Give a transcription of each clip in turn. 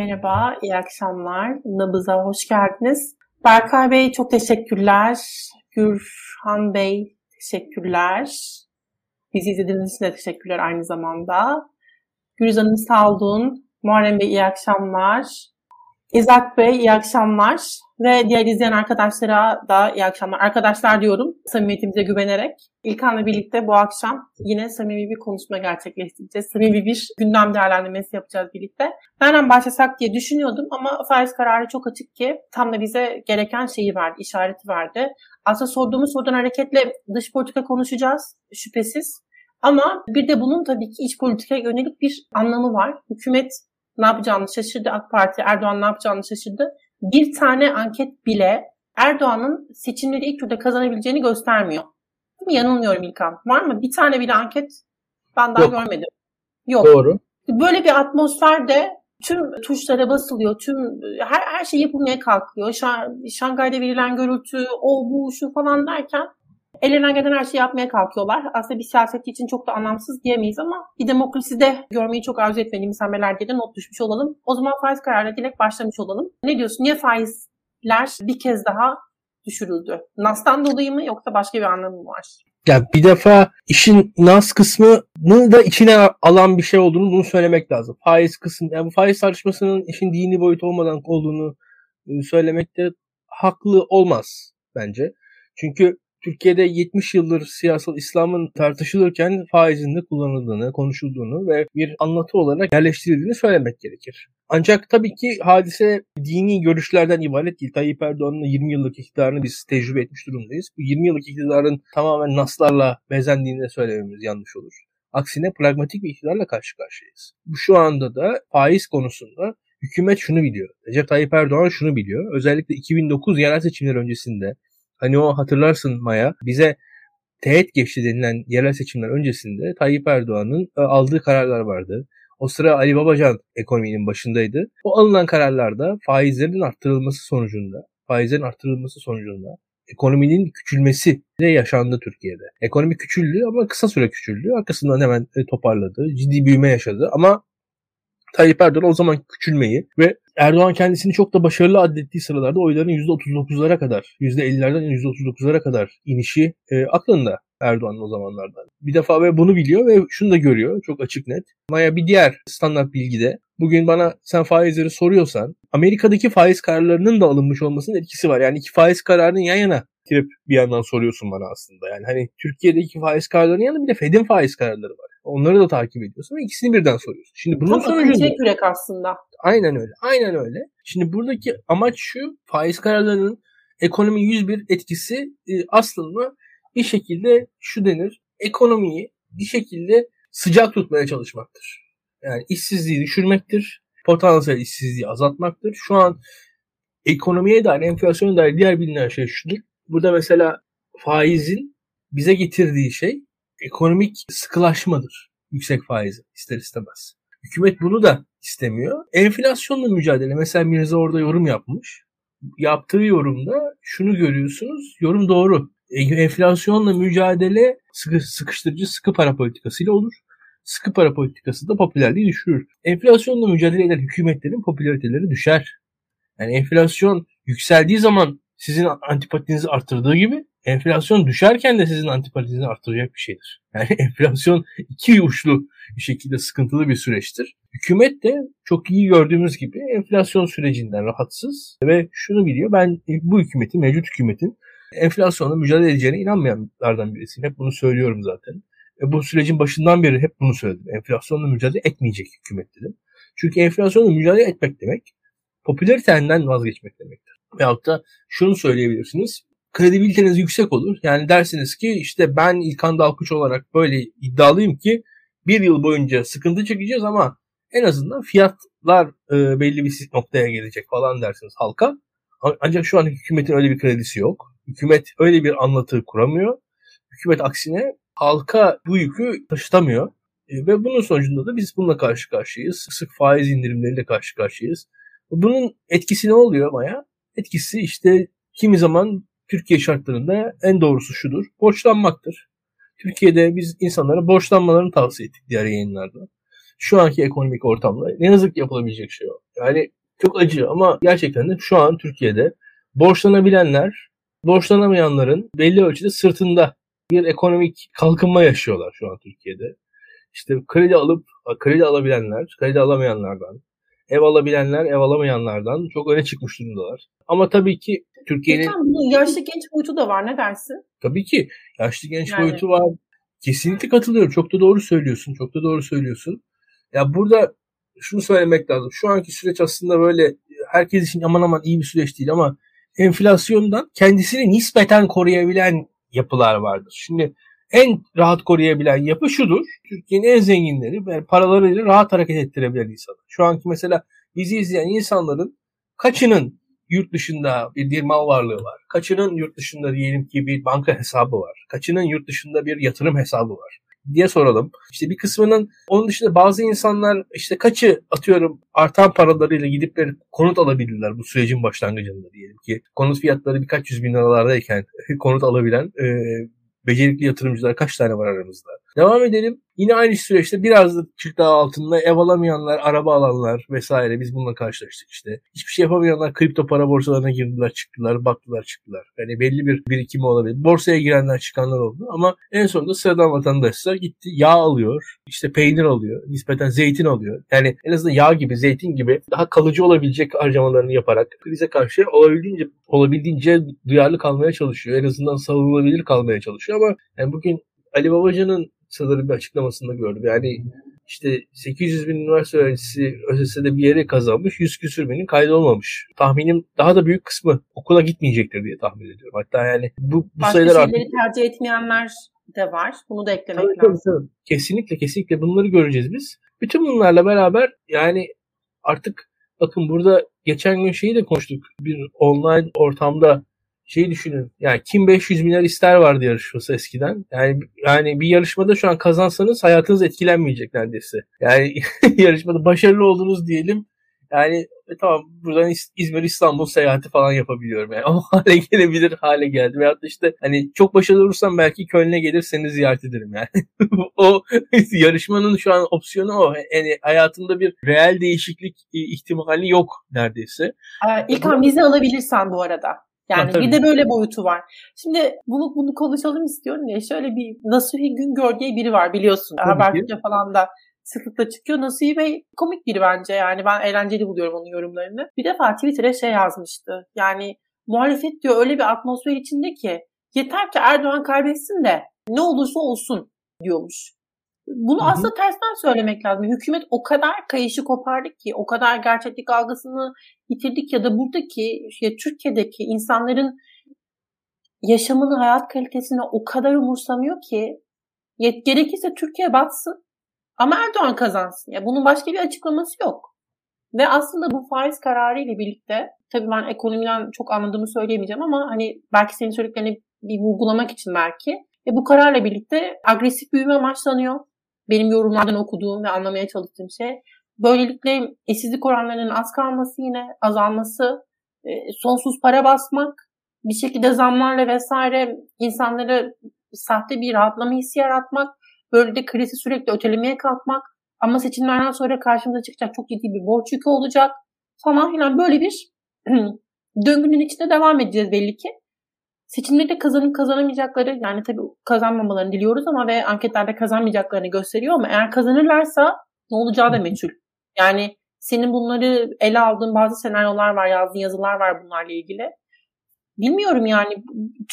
Merhaba, iyi akşamlar. Nabız'a hoş geldiniz. Berkay Bey çok teşekkürler. Gürhan Bey teşekkürler. Bizi izlediğiniz için de teşekkürler aynı zamanda. Gürüz Hanım sağ olun. Muharrem Bey iyi akşamlar. İzak Bey iyi akşamlar ve diğer izleyen arkadaşlara da iyi akşamlar. Arkadaşlar diyorum samimiyetimize güvenerek. İlkan'la birlikte bu akşam yine samimi bir konuşma gerçekleştireceğiz. Samimi bir gündem değerlendirmesi yapacağız birlikte. Nereden başlasak diye düşünüyordum ama faiz kararı çok açık ki tam da bize gereken şeyi verdi, işareti verdi. Aslında sorduğumuz sorudan hareketle dış politika konuşacağız şüphesiz. Ama bir de bunun tabii ki iç politikaya yönelik bir anlamı var. Hükümet ne yapacağını şaşırdı. AK Parti Erdoğan ne yapacağını şaşırdı. Bir tane anket bile Erdoğan'ın seçimleri ilk turda kazanabileceğini göstermiyor. Değil mi? Yanılmıyorum İlkan. Var mı? Bir tane bile anket ben daha Yok. görmedim. Yok. Doğru. Böyle bir atmosferde tüm tuşlara basılıyor. Tüm her her şey yapılmaya kalkıyor. Şangay'da verilen görüntü, o bu şu falan derken Ellerinden gelen her şeyi yapmaya kalkıyorlar. Aslında bir siyasetçi için çok da anlamsız diyemeyiz ama bir demokraside görmeyi çok arzu etmediğimiz hamleler diye de not düşmüş olalım. O zaman faiz kararına direkt başlamış olalım. Ne diyorsun? Niye faizler bir kez daha düşürüldü? NAS'tan dolayı mı yoksa başka bir anlamı mı var? Ya bir defa işin nas kısmını da içine alan bir şey olduğunu bunu söylemek lazım. Faiz kısmı, yani bu faiz tartışmasının işin dini boyutu olmadan olduğunu ıı, söylemekte haklı olmaz bence. Çünkü Türkiye'de 70 yıldır siyasal İslam'ın tartışılırken faizin de kullanıldığını, konuşulduğunu ve bir anlatı olarak yerleştirildiğini söylemek gerekir. Ancak tabii ki hadise dini görüşlerden ibaret değil. Tayyip Erdoğan'ın 20 yıllık iktidarını biz tecrübe etmiş durumdayız. Bu 20 yıllık iktidarın tamamen naslarla bezendiğini de söylememiz yanlış olur. Aksine pragmatik bir iktidarla karşı karşıyayız. Şu anda da faiz konusunda hükümet şunu biliyor. Recep Tayyip Erdoğan şunu biliyor. Özellikle 2009 yerel seçimler öncesinde Hani o hatırlarsın Maya bize teğet geçti denilen yerel seçimler öncesinde Tayyip Erdoğan'ın e, aldığı kararlar vardı. O sıra Ali Babacan ekonominin başındaydı. O alınan kararlarda faizlerin arttırılması sonucunda, faizlerin arttırılması sonucunda ekonominin küçülmesi de yaşandı Türkiye'de. Ekonomi küçüldü ama kısa süre küçüldü. Arkasından hemen e, toparladı. Ciddi büyüme yaşadı ama Tayyip Erdoğan o zaman küçülmeyi ve Erdoğan kendisini çok da başarılı adettiği sıralarda oyların %39'lara kadar, %50'lerden %39'lara kadar inişi e, aklında Erdoğan'ın o zamanlardan. Bir defa ve bunu biliyor ve şunu da görüyor çok açık net. Maya bir diğer standart bilgide bugün bana sen faizleri soruyorsan Amerika'daki faiz kararlarının da alınmış olmasının etkisi var. Yani iki faiz kararının yan yana getirip bir yandan soruyorsun bana aslında. Yani hani Türkiye'deki faiz kararlarının yanında bir de Fed'in faiz kararları var. Onları da takip ediyorsun ve ikisini birden soruyorsun. Şimdi bunun Tam sonucunda... yürek aslında. Aynen öyle. Aynen öyle. Şimdi buradaki amaç şu. Faiz kararlarının ekonomi 101 etkisi e, aslında bir şekilde şu denir. Ekonomiyi bir şekilde sıcak tutmaya çalışmaktır. Yani işsizliği düşürmektir. Potansiyel işsizliği azaltmaktır. Şu an ekonomiye dair, enflasyona dair diğer bilinen şey şudur. Burada mesela faizin bize getirdiği şey ekonomik sıkılaşmadır. Yüksek faizi ister istemez. Hükümet bunu da istemiyor. Enflasyonla mücadele. Mesela Mirza orada yorum yapmış. Yaptığı yorumda şunu görüyorsunuz. Yorum doğru. E, enflasyonla mücadele sıkı, sıkıştırıcı sıkı para politikasıyla olur. Sıkı para politikası da popülerliği düşürür. Enflasyonla mücadele eden hükümetlerin popülariteleri düşer. Yani enflasyon yükseldiği zaman sizin antipatinizi arttırdığı gibi enflasyon düşerken de sizin antipatinizi arttıracak bir şeydir. Yani enflasyon iki uçlu bir şekilde sıkıntılı bir süreçtir. Hükümet de çok iyi gördüğümüz gibi enflasyon sürecinden rahatsız ve şunu biliyor. Ben bu hükümetin, mevcut hükümetin enflasyonla mücadele edeceğine inanmayanlardan birisiyim. Hep bunu söylüyorum zaten. Ve bu sürecin başından beri hep bunu söyledim. Enflasyonla mücadele etmeyecek hükümet dedim. Çünkü enflasyonla mücadele etmek demek popülaritenden vazgeçmek demektir. Veyahut da şunu söyleyebilirsiniz kredibiliteniz yüksek olur. Yani dersiniz ki işte ben İlkan Dalkuç olarak böyle iddialıyım ki bir yıl boyunca sıkıntı çekeceğiz ama en azından fiyatlar e, belli bir noktaya gelecek falan dersiniz halka. Ancak şu an hükümetin öyle bir kredisi yok. Hükümet öyle bir anlatı kuramıyor. Hükümet aksine halka bu yükü taşıtamıyor. E, ve bunun sonucunda da biz bununla karşı karşıyayız. Sık sık faiz indirimleriyle karşı karşıyayız. Bunun etkisi ne oluyor Maya? Etkisi işte kimi zaman Türkiye şartlarında en doğrusu şudur. Borçlanmaktır. Türkiye'de biz insanlara borçlanmalarını tavsiye ettik diğer yayınlarda. şu anki ekonomik ortamda ne yazık ki yapılabilecek şey o. Yani çok acı ama gerçekten de şu an Türkiye'de borçlanabilenler borçlanamayanların belli ölçüde sırtında bir ekonomik kalkınma yaşıyorlar şu an Türkiye'de. İşte kredi alıp kredi alabilenler, kredi alamayanlardan, ev alabilenler, ev alamayanlardan çok öne çıkmış durumdalar. Ama tabii ki Türkiye'nin... Hocam yaşlı genç boyutu da var ne dersin? Tabii ki yaşlı genç yani... boyutu var. Kesinlikle katılıyorum. Çok da doğru söylüyorsun. Çok da doğru söylüyorsun. Ya burada şunu söylemek lazım. Şu anki süreç aslında böyle herkes için aman aman iyi bir süreç değil ama enflasyondan kendisini nispeten koruyabilen yapılar vardır. Şimdi en rahat koruyabilen yapı şudur. Türkiye'nin en zenginleri paralarıyla rahat hareket ettirebilen insanlar. Şu anki mesela bizi izleyen insanların kaçının yurt dışında bir, bir mal varlığı var? Kaçının yurt dışında diyelim ki bir banka hesabı var? Kaçının yurt dışında bir yatırım hesabı var? diye soralım. İşte bir kısmının onun dışında bazı insanlar işte kaçı atıyorum artan paralarıyla gidip bir konut alabilirler bu sürecin başlangıcında diyelim ki. Konut fiyatları birkaç yüz bin liralardayken konut alabilen e, becerikli yatırımcılar kaç tane var aramızda? Devam edelim. Yine aynı süreçte biraz da çık daha altında ev alamayanlar, araba alanlar vesaire biz bununla karşılaştık işte. Hiçbir şey yapamayanlar kripto para borsalarına girdiler, çıktılar, baktılar, çıktılar. Yani belli bir birikimi olabilir. Borsaya girenler, çıkanlar oldu ama en sonunda sıradan vatandaşsa gitti yağ alıyor, işte peynir alıyor, nispeten zeytin alıyor. Yani en azından yağ gibi, zeytin gibi daha kalıcı olabilecek harcamalarını yaparak krize karşı olabildiğince olabildiğince duyarlı kalmaya çalışıyor. En azından savunulabilir kalmaya çalışıyor ama yani bugün Ali Babacan'ın sanırım bir açıklamasında gördüm. Yani işte 800 bin üniversite öğrencisi ÖSS'de bir yere kazanmış, 100 küsür binin kaydolmamış. Tahminim daha da büyük kısmı okula gitmeyecektir diye tahmin ediyorum. Hatta yani bu, bu Başka sayılar artık... tercih etmeyenler de var. Bunu da eklemek tabii, lazım. Tabii, tabii. Kesinlikle kesinlikle bunları göreceğiz biz. Bütün bunlarla beraber yani artık bakın burada geçen gün şeyi de konuştuk. Bir online ortamda şey düşünün. Yani kim 500 milyar ister vardı yarışması eskiden. Yani yani bir yarışmada şu an kazansanız hayatınız etkilenmeyecek neredeyse. Yani yarışmada başarılı oldunuz diyelim. Yani e, tamam buradan İzmir İstanbul seyahati falan yapabiliyorum yani. O hale gelebilir hale geldi. Veyahut da işte hani çok başarılı olursam belki Köln'e gelir seni ziyaret ederim yani. o yarışmanın şu an opsiyonu o. Yani hayatında bir reel değişiklik ihtimali yok neredeyse. İlk an vize alabilirsen bu arada. Yani bir de böyle boyutu var. Şimdi bunu bunu konuşalım istiyorum ya. Şöyle bir Nasuhi Güngör diye biri var biliyorsun. Habertürk'te falan da sıklıkla çıkıyor. Nasuhi Bey komik biri bence yani. Ben eğlenceli buluyorum onun yorumlarını. Bir defa Twitter'e şey yazmıştı. Yani muhalefet diyor öyle bir atmosfer içinde ki yeter ki Erdoğan kaybetsin de ne olursa olsun diyormuş. Bunu Hı-hı. aslında tersten söylemek lazım. Hükümet o kadar kayışı kopardı ki, o kadar gerçeklik algısını yitirdik ya da buradaki, ya Türkiye'deki insanların yaşamını, hayat kalitesini o kadar umursamıyor ki gerekirse Türkiye batsın ama Erdoğan kazansın. Ya bunun başka bir açıklaması yok. Ve aslında bu faiz kararı ile birlikte tabii ben ekonomiden çok anladığımı söyleyemeyeceğim ama hani belki senin söylediklerini bir vurgulamak için belki e bu kararla birlikte agresif büyüme amaçlanıyor benim yorumlardan okuduğum ve anlamaya çalıştığım şey. Böylelikle işsizlik oranlarının az kalması yine azalması, e, sonsuz para basmak, bir şekilde zamlarla vesaire insanlara sahte bir rahatlama hissi yaratmak, böyle de krizi sürekli ötelemeye kalkmak ama seçimlerden sonra karşımıza çıkacak çok ciddi bir borç yükü olacak falan filan böyle bir döngünün içinde devam edeceğiz belli ki. Seçimlerde kazanıp kazanamayacakları yani tabii kazanmamalarını diliyoruz ama ve anketlerde kazanmayacaklarını gösteriyor ama eğer kazanırlarsa ne olacağı da meçhul. Yani senin bunları ele aldığın bazı senaryolar var, yazdığın yazılar var bunlarla ilgili. Bilmiyorum yani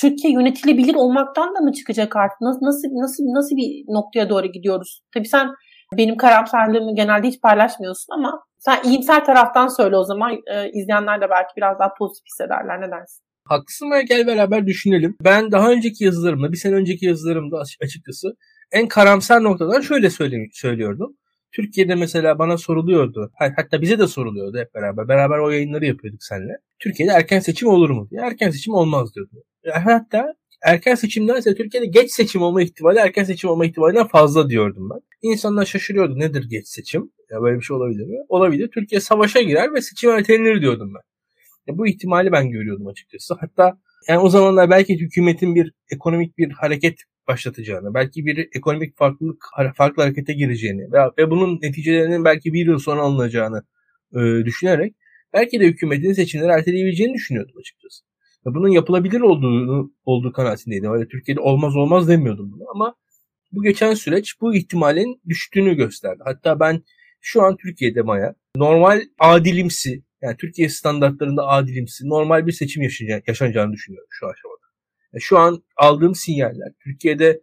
Türkiye yönetilebilir olmaktan da mı çıkacak artık? Nasıl nasıl nasıl nasıl bir noktaya doğru gidiyoruz? Tabii sen benim karamsarlığımı genelde hiç paylaşmıyorsun ama sen iyimser taraftan söyle o zaman e, izleyenler de belki biraz daha pozitif hissederler. Ne dersin? Haklısın ve gel beraber düşünelim. Ben daha önceki yazılarımda, bir sene önceki yazılarımda açıkçası en karamsar noktadan şöyle söylüyordum. Türkiye'de mesela bana soruluyordu. Hatta bize de soruluyordu hep beraber. Beraber o yayınları yapıyorduk seninle. Türkiye'de erken seçim olur mu diye. Erken seçim olmaz diyordu. Hatta erken seçimdense Türkiye'de geç seçim olma ihtimali erken seçim olma ihtimalinden fazla diyordum ben. İnsanlar şaşırıyordu nedir geç seçim? Ya böyle bir şey olabilir mi? Olabilir. Türkiye savaşa girer ve seçim ertelenir diyordum ben. Bu ihtimali ben görüyordum açıkçası. Hatta yani o zamanlar belki hükümetin bir ekonomik bir hareket başlatacağını, belki bir ekonomik farklılık farklı harekete gireceğini ve bunun neticelerinin belki bir yıl sonra alınacağını e, düşünerek belki de hükümetin seçimleri erteleyebileceğini düşünüyordum açıkçası. Ve bunun yapılabilir olduğunu olduğu kanaatindeydim. Öyle Türkiye'de olmaz olmaz demiyordum bunu ama bu geçen süreç bu ihtimalin düştüğünü gösterdi. Hatta ben şu an Türkiye'de Maya normal adilimsi yani Türkiye standartlarında adilimsi normal bir seçim yaşanacağını düşünüyorum şu aşamada. Yani şu an aldığım sinyaller Türkiye'de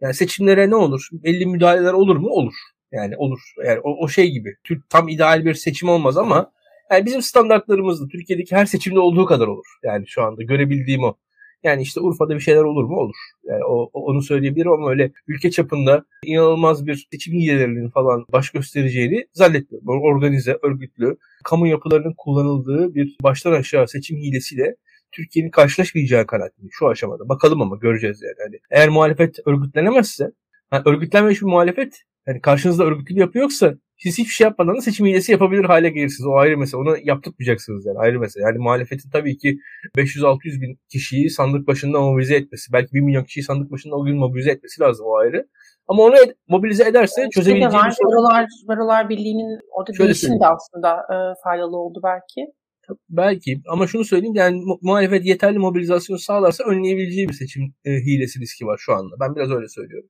yani seçimlere ne olur? Belli müdahaleler olur mu? Olur. Yani olur. Yani o, o şey gibi. Türk tam ideal bir seçim olmaz ama yani bizim standartlarımızda Türkiye'deki her seçimde olduğu kadar olur. Yani şu anda görebildiğim o. Yani işte Urfa'da bir şeyler olur mu? Olur. Yani o, onu söyleyebilirim ama öyle ülke çapında inanılmaz bir seçim hilelerinin falan baş göstereceğini zannetmiyorum. Organize, örgütlü, kamu yapılarının kullanıldığı bir baştan aşağı seçim hilesiyle Türkiye'nin karşılaşmayacağı kanaatindeyim şu aşamada. Bakalım ama göreceğiz yani. yani eğer muhalefet örgütlenemezse, yani örgütlenmemiş bir muhalefet yani karşınızda örgütlü yapı yoksa siz hiçbir şey yapmadan da seçim hilesi yapabilir hale gelirsiniz. O ayrı mesele. Onu yaptırmayacaksınız yani ayrı mesele. Yani muhalefetin tabii ki 500-600 bin kişiyi sandık başında mobilize etmesi, belki 1 milyon kişiyi sandık başında o gün mobilize etmesi lazım o ayrı. Ama onu ed- mobilize ederse evet, çözebileceği var. bir sorun. Barolar, Barolar Birliği'nin orada Şöyle değişim de aslında e, faydalı oldu belki. Belki ama şunu söyleyeyim yani mu- muhalefet yeterli mobilizasyon sağlarsa önleyebileceği bir seçim e, hilesi riski var şu anda. Ben biraz öyle söylüyorum.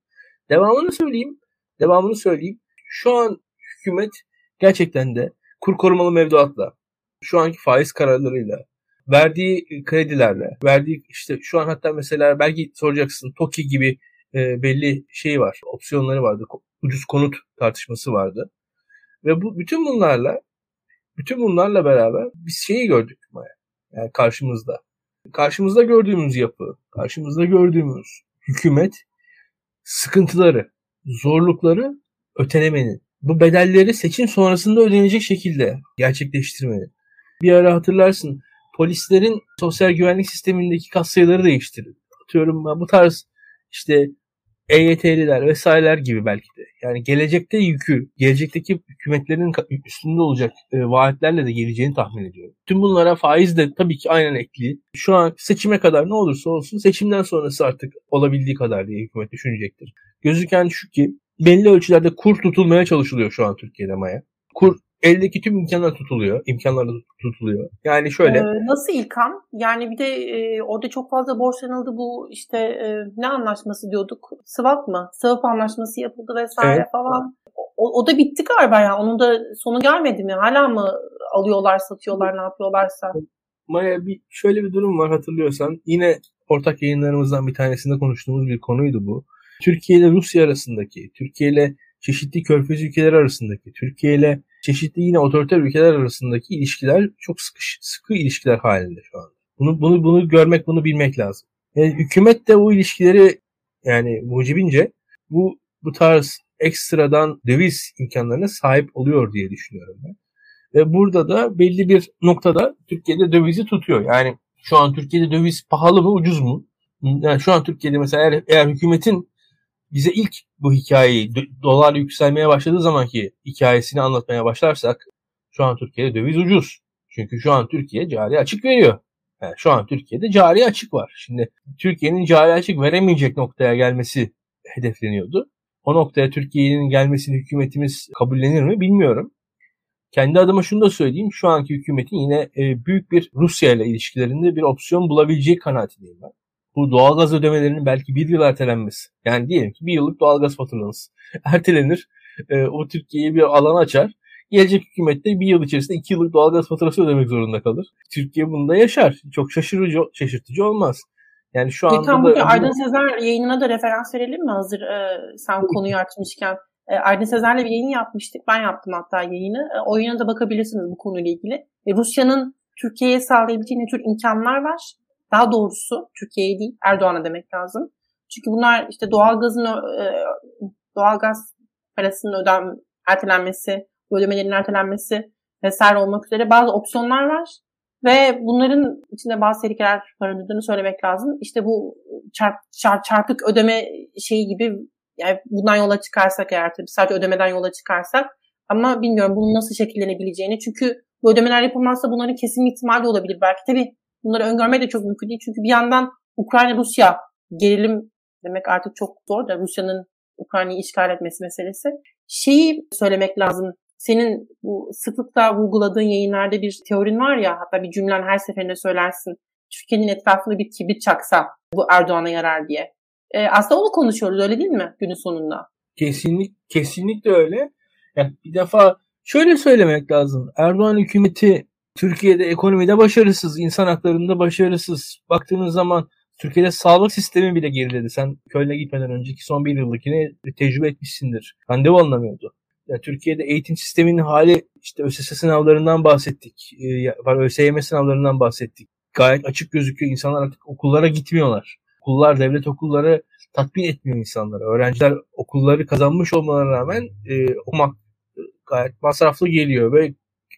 Devamını söyleyeyim. Devamını söyleyeyim. Şu an hükümet gerçekten de kur korumalı mevduatla, şu anki faiz kararlarıyla, verdiği kredilerle, verdiği işte şu an hatta mesela belki soracaksın TOKİ gibi e, belli şey var, opsiyonları vardı. Ucuz konut tartışması vardı. Ve bu bütün bunlarla bütün bunlarla beraber biz şeyi gördük Maya. Yani karşımızda. Karşımızda gördüğümüz yapı, karşımızda gördüğümüz hükümet sıkıntıları, zorlukları ötelemenin, bu bedelleri seçim sonrasında ödenecek şekilde gerçekleştirmeli. Bir ara hatırlarsın polislerin sosyal güvenlik sistemindeki kat sayıları değiştirildi. Atıyorum bu tarz işte EYT'liler vesaireler gibi belki de. Yani gelecekte yükü, gelecekteki hükümetlerin üstünde olacak e, vaatlerle de geleceğini tahmin ediyorum. Tüm bunlara faiz de tabii ki aynen ekli. Şu an seçime kadar ne olursa olsun seçimden sonrası artık olabildiği kadar diye hükümet düşünecektir. Gözüken şu ki belli ölçülerde kur tutulmaya çalışılıyor şu an Türkiye'de Maya. Kur eldeki tüm imkanlar tutuluyor. İmkanlar da tutuluyor. Yani şöyle. Ee, nasıl İlkan? Yani bir de e, orada çok fazla borçlanıldı bu işte e, ne anlaşması diyorduk? Swap mı? Swap anlaşması yapıldı vesaire evet. falan. O, o da bitti galiba ya. Onun da sonu gelmedi mi? Hala mı alıyorlar, satıyorlar, ne yapıyorlarsa? Maya bir şöyle bir durum var hatırlıyorsan. Yine ortak yayınlarımızdan bir tanesinde konuştuğumuz bir konuydu bu. Türkiye ile Rusya arasındaki, Türkiye ile çeşitli körfez ülkeler arasındaki, Türkiye ile çeşitli yine otoriter ülkeler arasındaki ilişkiler çok sıkı, sıkı ilişkiler halinde şu anda. Bunu, bunu, bunu görmek, bunu bilmek lazım. Yani hükümet de o ilişkileri yani mucibince bu, bu tarz ekstradan döviz imkanlarına sahip oluyor diye düşünüyorum ben. Ve burada da belli bir noktada Türkiye'de dövizi tutuyor. Yani şu an Türkiye'de döviz pahalı mı ucuz mu? Yani şu an Türkiye'de mesela eğer, eğer hükümetin bize ilk bu hikayeyi dolar yükselmeye başladığı zamanki hikayesini anlatmaya başlarsak şu an Türkiye'de döviz ucuz. Çünkü şu an Türkiye cari açık veriyor. Yani şu an Türkiye'de cari açık var. Şimdi Türkiye'nin cari açık veremeyecek noktaya gelmesi hedefleniyordu. O noktaya Türkiye'nin gelmesini hükümetimiz kabullenir mi bilmiyorum. Kendi adıma şunu da söyleyeyim. Şu anki hükümetin yine e, büyük bir Rusya ile ilişkilerinde bir opsiyon bulabileceği kanaatindeyim ben bu doğalgaz ödemelerinin belki bir yıl ertelenmesi. Yani diyelim ki bir yıllık doğalgaz faturanız ertelenir. E, o Türkiye'ye bir alan açar. Gelecek hükümette bir yıl içerisinde iki yıllık doğalgaz faturası ödemek zorunda kalır. Türkiye bunda yaşar. Çok şaşırıcı, şaşırtıcı olmaz. Yani şu anda Tam da... Aydın Sezer yayınına da referans verelim mi hazır e, sen konuyu açmışken? E, Aydın Sezer'le bir yayın yapmıştık. Ben yaptım hatta yayını. E, o yayına da bakabilirsiniz bu konuyla ilgili. E, Rusya'nın Türkiye'ye sağlayabileceği ne tür imkanlar var? Daha doğrusu Türkiye'ye değil Erdoğan'a demek lazım. Çünkü bunlar işte doğalgazın e, doğalgaz parasının ödem ertelenmesi, ödemelerin ertelenmesi vesaire olmak üzere bazı opsiyonlar var. Ve bunların içinde bazı tehlikeler barındırdığını söylemek lazım. İşte bu çarp, çarp, çarpık ödeme şeyi gibi yani bundan yola çıkarsak eğer tabii sadece ödemeden yola çıkarsak ama bilmiyorum bunun nasıl şekillenebileceğini. Çünkü bu ödemeler yapılmazsa bunların kesin ihtimali olabilir belki. Tabii Bunları öngörmek de çok mümkün değil. Çünkü bir yandan Ukrayna-Rusya gerilim demek artık çok zor da Rusya'nın Ukrayna'yı işgal etmesi meselesi. Şeyi söylemek lazım. Senin bu sıklıkla vurguladığın yayınlarda bir teorin var ya hatta bir cümlen her seferinde söylersin. Türkiye'nin etrafında bir kibrit çaksa bu Erdoğan'a yarar diye. E, aslında onu konuşuyoruz öyle değil mi günün sonunda? Kesinlik, kesinlikle öyle. Yani bir defa şöyle söylemek lazım. Erdoğan hükümeti Türkiye'de ekonomide başarısız, insan haklarında başarısız. Baktığınız zaman Türkiye'de sağlık sistemi bile geriledi. Sen Köln'e gitmeden önceki son bir yıllıkini tecrübe etmişsindir. Randevu anlamıyordu. Yani Türkiye'de eğitim sisteminin hali işte ÖSS sınavlarından bahsettik. E, ÖSYM sınavlarından bahsettik. Gayet açık gözüküyor. İnsanlar artık okullara gitmiyorlar. Okullar, devlet okulları tatmin etmiyor insanları. Öğrenciler okulları kazanmış olmalarına rağmen e, okumak gayet masraflı geliyor ve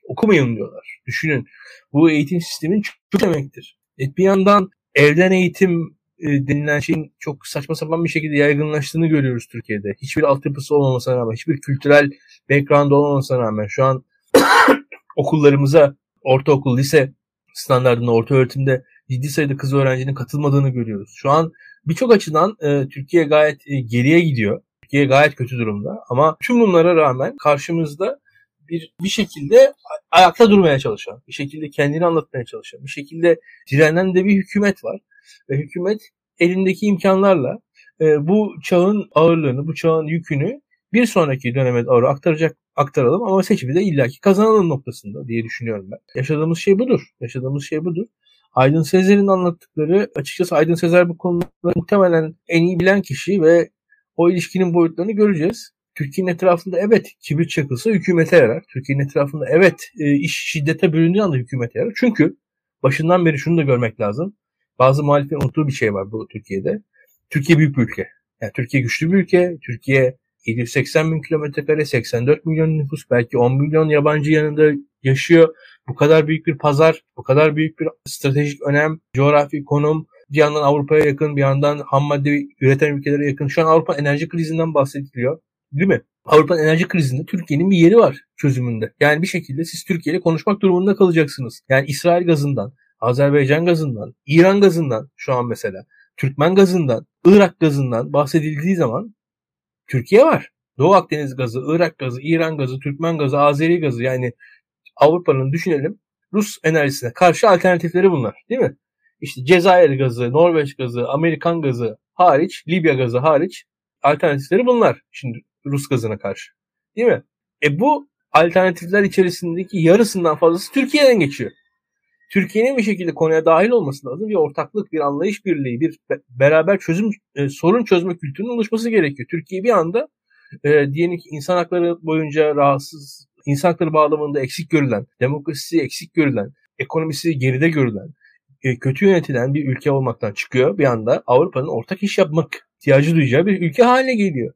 okumayın diyorlar. Düşünün bu eğitim sistemin çok demektir. Et bir yandan evden eğitim e, denilen şeyin çok saçma sapan bir şekilde yaygınlaştığını görüyoruz Türkiye'de. Hiçbir altyapısı olmamasına rağmen, hiçbir kültürel background olmamasına rağmen şu an okullarımıza ortaokul, lise standartında, orta öğretimde ciddi sayıda kız öğrencinin katılmadığını görüyoruz. Şu an birçok açıdan e, Türkiye gayet e, geriye gidiyor. Türkiye gayet kötü durumda ama tüm bunlara rağmen karşımızda bir bir şekilde ayakta durmaya çalışan, bir şekilde kendini anlatmaya çalışan, bir şekilde direnen de bir hükümet var. Ve hükümet elindeki imkanlarla e, bu çağın ağırlığını, bu çağın yükünü bir sonraki döneme doğru aktaracak aktaralım ama seçimi de illaki kazanalım noktasında diye düşünüyorum ben. Yaşadığımız şey budur. Yaşadığımız şey budur. Aydın Sezer'in anlattıkları açıkçası Aydın Sezer bu konuda muhtemelen en iyi bilen kişi ve o ilişkinin boyutlarını göreceğiz. Türkiye'nin etrafında evet kibrit çakılsa hükümete yarar. Türkiye'nin etrafında evet e, iş şiddete büründüğü anda hükümete yarar. Çünkü başından beri şunu da görmek lazım. Bazı muhaliflerin unuttuğu bir şey var bu Türkiye'de. Türkiye büyük bir ülke. Yani Türkiye güçlü bir ülke. Türkiye 780 bin kilometre kare, 84 milyon nüfus, belki 10 milyon yabancı yanında yaşıyor. Bu kadar büyük bir pazar, bu kadar büyük bir stratejik önem, coğrafi konum, bir yandan Avrupa'ya yakın, bir yandan ham madde üreten ülkelere yakın. Şu an Avrupa enerji krizinden bahsediliyor. Değil mi? Avrupa enerji krizinde Türkiye'nin bir yeri var çözümünde. Yani bir şekilde siz Türkiye ile konuşmak durumunda kalacaksınız. Yani İsrail gazından, Azerbaycan gazından, İran gazından şu an mesela, Türkmen gazından, Irak gazından bahsedildiği zaman Türkiye var. Doğu Akdeniz gazı, Irak gazı, İran gazı, Türkmen gazı, Azeri gazı yani Avrupa'nın düşünelim Rus enerjisine karşı alternatifleri bunlar değil mi? İşte Cezayir gazı, Norveç gazı, Amerikan gazı hariç, Libya gazı hariç alternatifleri bunlar. Şimdi Rus gazına karşı. Değil mi? E bu alternatifler içerisindeki yarısından fazlası Türkiye'den geçiyor. Türkiye'nin bir şekilde konuya dahil olması lazım. Bir ortaklık, bir anlayış birliği, bir beraber çözüm e, sorun çözme kültürünün oluşması gerekiyor. Türkiye bir anda e, diyelim ki insan hakları boyunca rahatsız, insan hakları bağlamında eksik görülen, demokrasisi eksik görülen, ekonomisi geride görülen, e, kötü yönetilen bir ülke olmaktan çıkıyor. Bir anda Avrupa'nın ortak iş yapmak ihtiyacı duyacağı bir ülke haline geliyor.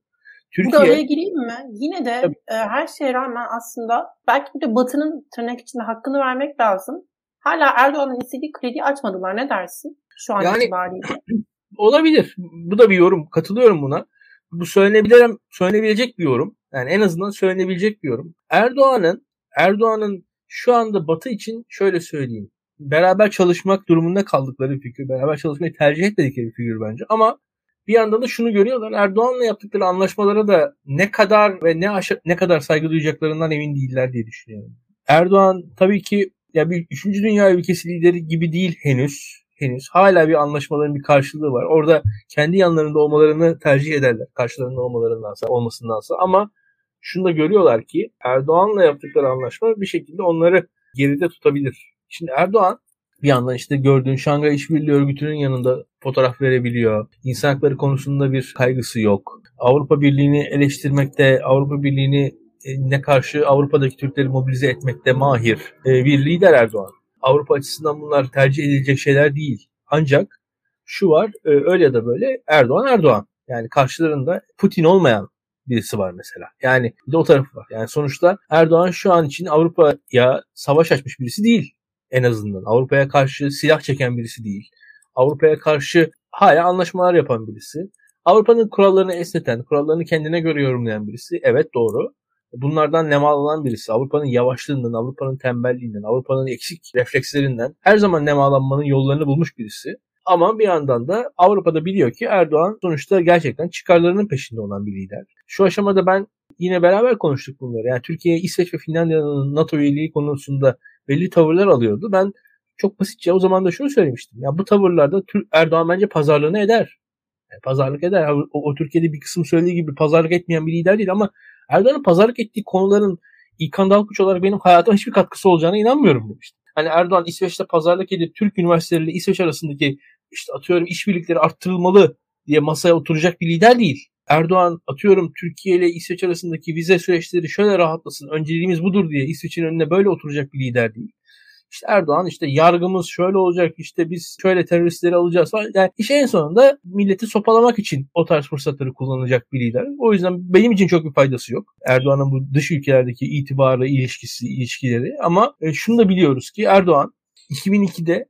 Türkiye... Burada araya gireyim mi? Yine de e, her şeye rağmen aslında belki bir de Batı'nın tırnak içinde hakkını vermek lazım. Hala Erdoğan'ın istediği kredi açmadılar. Ne dersin? Şu an yani, itibariyle. Olabilir. Bu da bir yorum. Katılıyorum buna. Bu söylenebilir, söylenebilecek bir yorum. Yani en azından söylenebilecek bir yorum. Erdoğan'ın Erdoğan'ın şu anda Batı için şöyle söyleyeyim. Beraber çalışmak durumunda kaldıkları bir figür. Beraber çalışmayı tercih etmedikleri bir figür bence. Ama bir yandan da şunu görüyorlar. Erdoğan'la yaptıkları anlaşmalara da ne kadar ve ne aşa- ne kadar saygı duyacaklarından emin değiller diye düşünüyorum. Erdoğan tabii ki ya bir üçüncü dünya ülkesi lideri gibi değil henüz. Henüz. Hala bir anlaşmaların bir karşılığı var. Orada kendi yanlarında olmalarını tercih ederler. Karşılarında olmalarındansa, olmasındansa. Ama şunu da görüyorlar ki Erdoğan'la yaptıkları anlaşma bir şekilde onları geride tutabilir. Şimdi Erdoğan bir yandan işte gördüğün Şangay İşbirliği Örgütü'nün yanında fotoğraf verebiliyor. İnsan hakları konusunda bir kaygısı yok. Avrupa Birliği'ni eleştirmekte, Avrupa Birliği'ni e, ne karşı Avrupa'daki Türkleri mobilize etmekte mahir e, bir lider Erdoğan. Avrupa açısından bunlar tercih edilecek şeyler değil. Ancak şu var e, öyle ya da böyle Erdoğan Erdoğan. Yani karşılarında Putin olmayan birisi var mesela. Yani bir de o tarafı var. Yani sonuçta Erdoğan şu an için Avrupa'ya savaş açmış birisi değil en azından. Avrupa'ya karşı silah çeken birisi değil. Avrupa'ya karşı hala anlaşmalar yapan birisi. Avrupa'nın kurallarını esneten, kurallarını kendine göre yorumlayan birisi. Evet doğru. Bunlardan nemalanan birisi. Avrupa'nın yavaşlığından, Avrupa'nın tembelliğinden, Avrupa'nın eksik reflekslerinden her zaman nemalanmanın yollarını bulmuş birisi. Ama bir yandan da Avrupa'da biliyor ki Erdoğan sonuçta gerçekten çıkarlarının peşinde olan bir lider. Şu aşamada ben yine beraber konuştuk bunları. Yani Türkiye, İsveç ve Finlandiya'nın NATO üyeliği konusunda belli tavırlar alıyordu. Ben çok basitçe o zaman da şunu söylemiştim. Ya bu tavırlarda Erdoğan bence pazarlığını eder. Yani pazarlık eder. O, o Türkiye'de bir kısım söylediği gibi pazarlık etmeyen bir lider değil ama Erdoğan'ın pazarlık ettiği konuların İlkan Dalkuç olarak benim hayatıma hiçbir katkısı olacağına inanmıyorum demiştim. Hani Erdoğan İsveç'te pazarlık edip Türk üniversiteleriyle İsveç arasındaki işte atıyorum işbirlikleri arttırılmalı diye masaya oturacak bir lider değil. Erdoğan atıyorum Türkiye ile İsveç arasındaki vize süreçleri şöyle rahatlasın, önceliğimiz budur diye İsveç'in önüne böyle oturacak bir lider değil. İşte Erdoğan işte yargımız şöyle olacak işte biz şöyle teröristleri alacağız falan. Yani iş en sonunda milleti sopalamak için o tarz fırsatları kullanacak bir lider. O yüzden benim için çok bir faydası yok. Erdoğan'ın bu dış ülkelerdeki itibarı, ilişkisi, ilişkileri. Ama e, şunu da biliyoruz ki Erdoğan 2002'de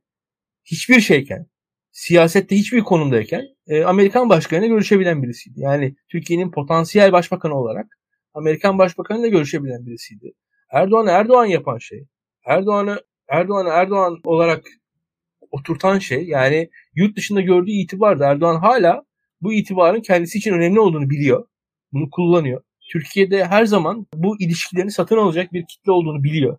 hiçbir şeyken siyasette hiçbir konumdayken e, Amerikan başkanıyla görüşebilen birisiydi. Yani Türkiye'nin potansiyel başbakanı olarak Amerikan başbakanıyla görüşebilen birisiydi. Erdoğan Erdoğan yapan şey. Erdoğan'ı Erdoğan'ı Erdoğan olarak oturtan şey yani yurt dışında gördüğü itibar da Erdoğan hala bu itibarın kendisi için önemli olduğunu biliyor. Bunu kullanıyor. Türkiye'de her zaman bu ilişkilerini satın alacak bir kitle olduğunu biliyor.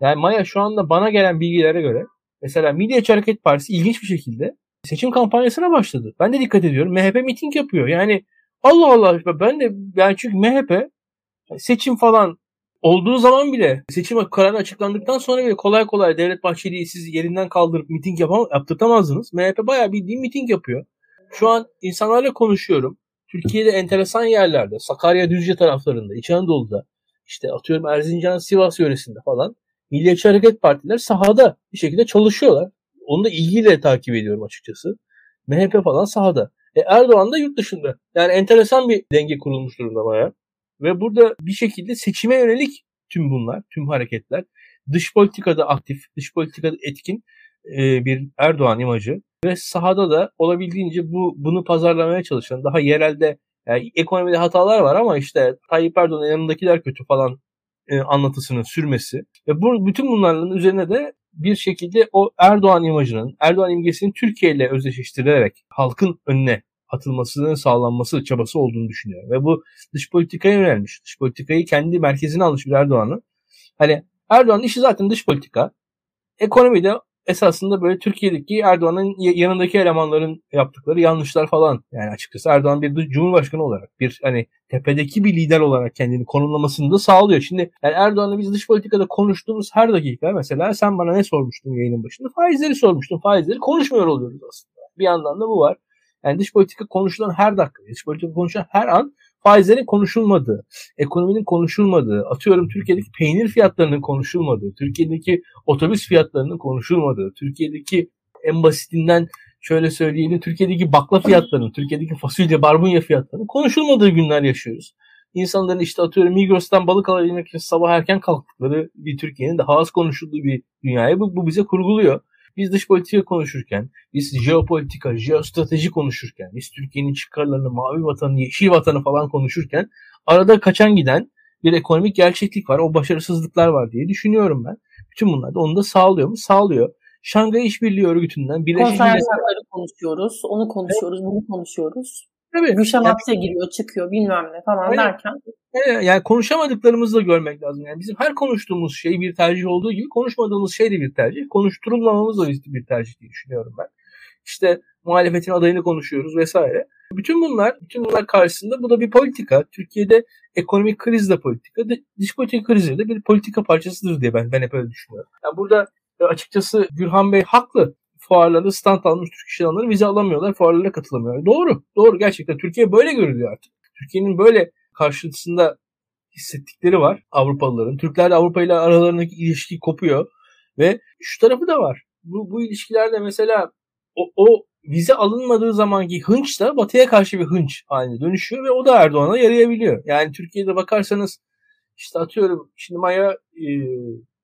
Yani Maya şu anda bana gelen bilgilere göre mesela Milliyetçi Hareket Partisi ilginç bir şekilde seçim kampanyasına başladı. Ben de dikkat ediyorum. MHP miting yapıyor. Yani Allah Allah ben de yani çünkü MHP seçim falan olduğu zaman bile seçim kararı açıklandıktan sonra bile kolay kolay Devlet Bahçeli'yi siz yerinden kaldırıp miting yapam yaptırtamazsınız. MHP bayağı bildiğin miting yapıyor. Şu an insanlarla konuşuyorum. Türkiye'de enteresan yerlerde, Sakarya Düzce taraflarında, İç Anadolu'da, işte atıyorum Erzincan, Sivas yöresinde falan Milliyetçi Hareket Partiler sahada bir şekilde çalışıyorlar. Onu da ilgiyle takip ediyorum açıkçası. MHP falan sahada. E Erdoğan da yurt dışında. Yani enteresan bir denge kurulmuş durumda bayağı. Ve burada bir şekilde seçime yönelik tüm bunlar, tüm hareketler. Dış politikada aktif, dış politikada etkin e, bir Erdoğan imajı ve sahada da olabildiğince bu bunu pazarlamaya çalışan daha yerelde yani ekonomide hatalar var ama işte Tayyip Erdoğan'ın yanındakiler kötü falan e, anlatısının sürmesi ve bu bütün bunların üzerine de bir şekilde o Erdoğan imajının, Erdoğan imgesinin Türkiye ile özdeşleştirilerek halkın önüne atılmasının sağlanması çabası olduğunu düşünüyor. Ve bu dış politikaya yönelmiş. Dış politikayı kendi merkezine almış bir Erdoğan'ı. Hani Erdoğan'ın işi zaten dış politika. Ekonomide esasında böyle Türkiye'deki Erdoğan'ın yanındaki elemanların yaptıkları yanlışlar falan. Yani açıkçası Erdoğan bir cumhurbaşkanı olarak bir hani tepedeki bir lider olarak kendini konumlamasını da sağlıyor. Şimdi yani Erdoğan'la biz dış politikada konuştuğumuz her dakika mesela sen bana ne sormuştun yayının başında? Faizleri sormuştun. Faizleri konuşmuyor oluyoruz aslında. Bir yandan da bu var. Yani dış politika konuşulan her dakika, dış politika konuşulan her an faizlerin konuşulmadığı, ekonominin konuşulmadığı, atıyorum Türkiye'deki peynir fiyatlarının konuşulmadığı, Türkiye'deki otobüs fiyatlarının konuşulmadığı, Türkiye'deki en basitinden şöyle söyleyelim Türkiye'deki bakla fiyatlarının, Türkiye'deki fasulye, barbunya fiyatlarının konuşulmadığı günler yaşıyoruz. İnsanların işte atıyorum Migros'tan balık alabilmek için sabah erken kalktıkları bir Türkiye'nin daha az konuşulduğu bir dünyayı bu, bu bize kurguluyor. Biz dış politika konuşurken, biz jeopolitika, jeostrateji konuşurken, biz Türkiye'nin çıkarlarını, mavi vatanı, yeşil vatanı falan konuşurken arada kaçan giden bir ekonomik gerçeklik var. O başarısızlıklar var diye düşünüyorum ben. Bütün bunlar da onu da sağlıyor mu? Sağlıyor. Şangay İşbirliği Örgütü'nden Birleşik Milletler konuşuyoruz, onu konuşuyoruz, evet. bunu konuşuyoruz. Tabii. Gülşen yani, hapse giriyor, çıkıyor bilmem ne falan evet. derken. Yani konuşamadıklarımızı da görmek lazım. Yani bizim her konuştuğumuz şey bir tercih olduğu gibi konuşmadığımız şey de bir tercih. Konuşturulmamamız da bir tercih diye düşünüyorum ben. İşte muhalefetin adayını konuşuyoruz vesaire. Bütün bunlar, bütün bunlar karşısında bu da bir politika. Türkiye'de ekonomik kriz de politika, dış politika krizi de bir politika parçasıdır diye ben ben hep öyle düşünüyorum. Yani burada e, açıkçası Gürhan Bey haklı fuarlarda stand almış Türk iş adamları vize alamıyorlar, fuarlara katılamıyorlar. Doğru, doğru gerçekten. Türkiye böyle görülüyor artık. Türkiye'nin böyle karşısında hissettikleri var Avrupalıların. Türkler de Avrupa ile aralarındaki ilişki kopuyor ve şu tarafı da var. Bu, bu ilişkilerde mesela o, o vize alınmadığı zamanki hınç da batıya karşı bir hınç haline dönüşüyor ve o da Erdoğan'a yarayabiliyor. Yani Türkiye'de bakarsanız işte atıyorum şimdi Maya e,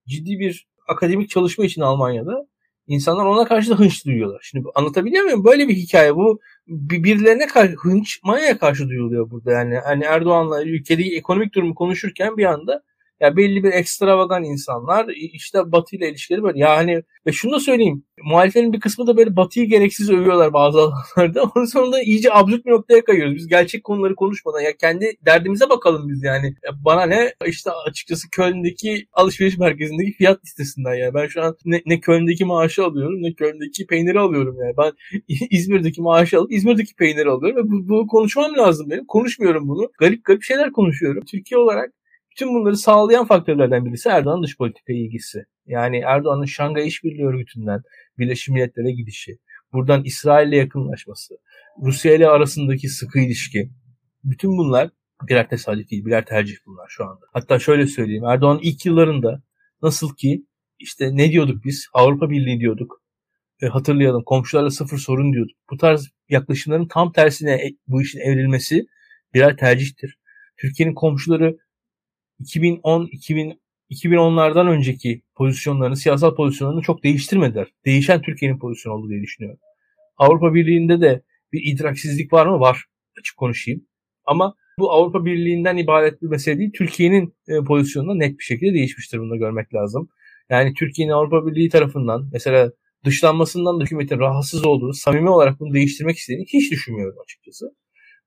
ciddi bir akademik çalışma için Almanya'da İnsanlar ona karşı da hınç duyuyorlar. Şimdi anlatabiliyor muyum? Böyle bir hikaye. Bu birilerine karşı hınç Maya'ya karşı duyuluyor burada. Yani hani Erdoğan'la ülkedeki ekonomik durumu konuşurken bir anda Ya belli bir ekstravagan insanlar işte Batı ile ilişkileri var. Yani ve şunu da söyleyeyim. Muhaliflerin bir kısmı da böyle Batı'yı gereksiz övüyorlar bazı alanlarda. Onun sonunda iyice absürt bir noktaya kayıyoruz. Biz gerçek konuları konuşmadan ya kendi derdimize bakalım biz yani. Ya bana ne işte açıkçası Köln'deki alışveriş merkezindeki fiyat listesinden yani. Ben şu an ne, ne Köln'deki maaşı alıyorum ne Köln'deki peyniri alıyorum yani. Ben İzmir'deki maaşı alıp İzmir'deki peyniri alıyorum ve bu, bunu konuşmam lazım benim. Konuşmuyorum bunu. Garip garip şeyler konuşuyorum. Türkiye olarak bütün bunları sağlayan faktörlerden birisi Erdoğan'ın dış politika ilgisi. Yani Erdoğan'ın Şangay İşbirliği Örgütü'nden Birleşmiş Milletler'e gidişi, buradan İsrail'le yakınlaşması, Rusya ile arasındaki sıkı ilişki. Bütün bunlar birer tesadüf değil, birer tercih bunlar şu anda. Hatta şöyle söyleyeyim. Erdoğan ilk yıllarında nasıl ki işte ne diyorduk biz? Avrupa Birliği diyorduk. E, hatırlayalım komşularla sıfır sorun diyorduk. Bu tarz yaklaşımların tam tersine e, bu işin evrilmesi birer tercihtir. Türkiye'nin komşuları 2010 2000 2010'lardan önceki pozisyonlarını, siyasal pozisyonlarını çok değiştirmediler. Değişen Türkiye'nin pozisyonu oldu diye düşünüyorum. Avrupa Birliği'nde de bir idraksizlik var mı? Var. Açık konuşayım. Ama bu Avrupa Birliği'nden ibaret bir mesele değil. Türkiye'nin e, pozisyonunda net bir şekilde değişmiştir. Bunu da görmek lazım. Yani Türkiye'nin Avrupa Birliği tarafından mesela dışlanmasından da hükümetin rahatsız olduğunu, samimi olarak bunu değiştirmek istediğini hiç düşünmüyorum açıkçası.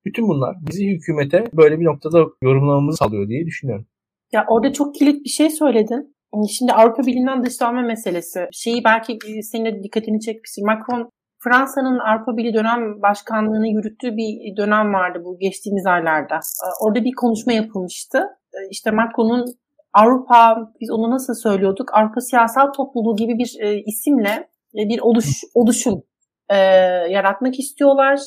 Bütün bunlar bizi hükümete böyle bir noktada yorumlamamızı sağlıyor diye düşünüyorum. Ya orada çok kilit bir şey söyledin. Şimdi Avrupa Birliği'nden dışlanma meselesi. Şeyi belki senin de dikkatini çekmiştir. Macron Fransa'nın Avrupa Birliği dönem başkanlığını yürüttüğü bir dönem vardı bu geçtiğimiz aylarda. Ee, orada bir konuşma yapılmıştı. Ee, işte Macron'un Avrupa, biz onu nasıl söylüyorduk? Avrupa Siyasal Topluluğu gibi bir e, isimle e, bir oluş, oluşum e, yaratmak istiyorlar.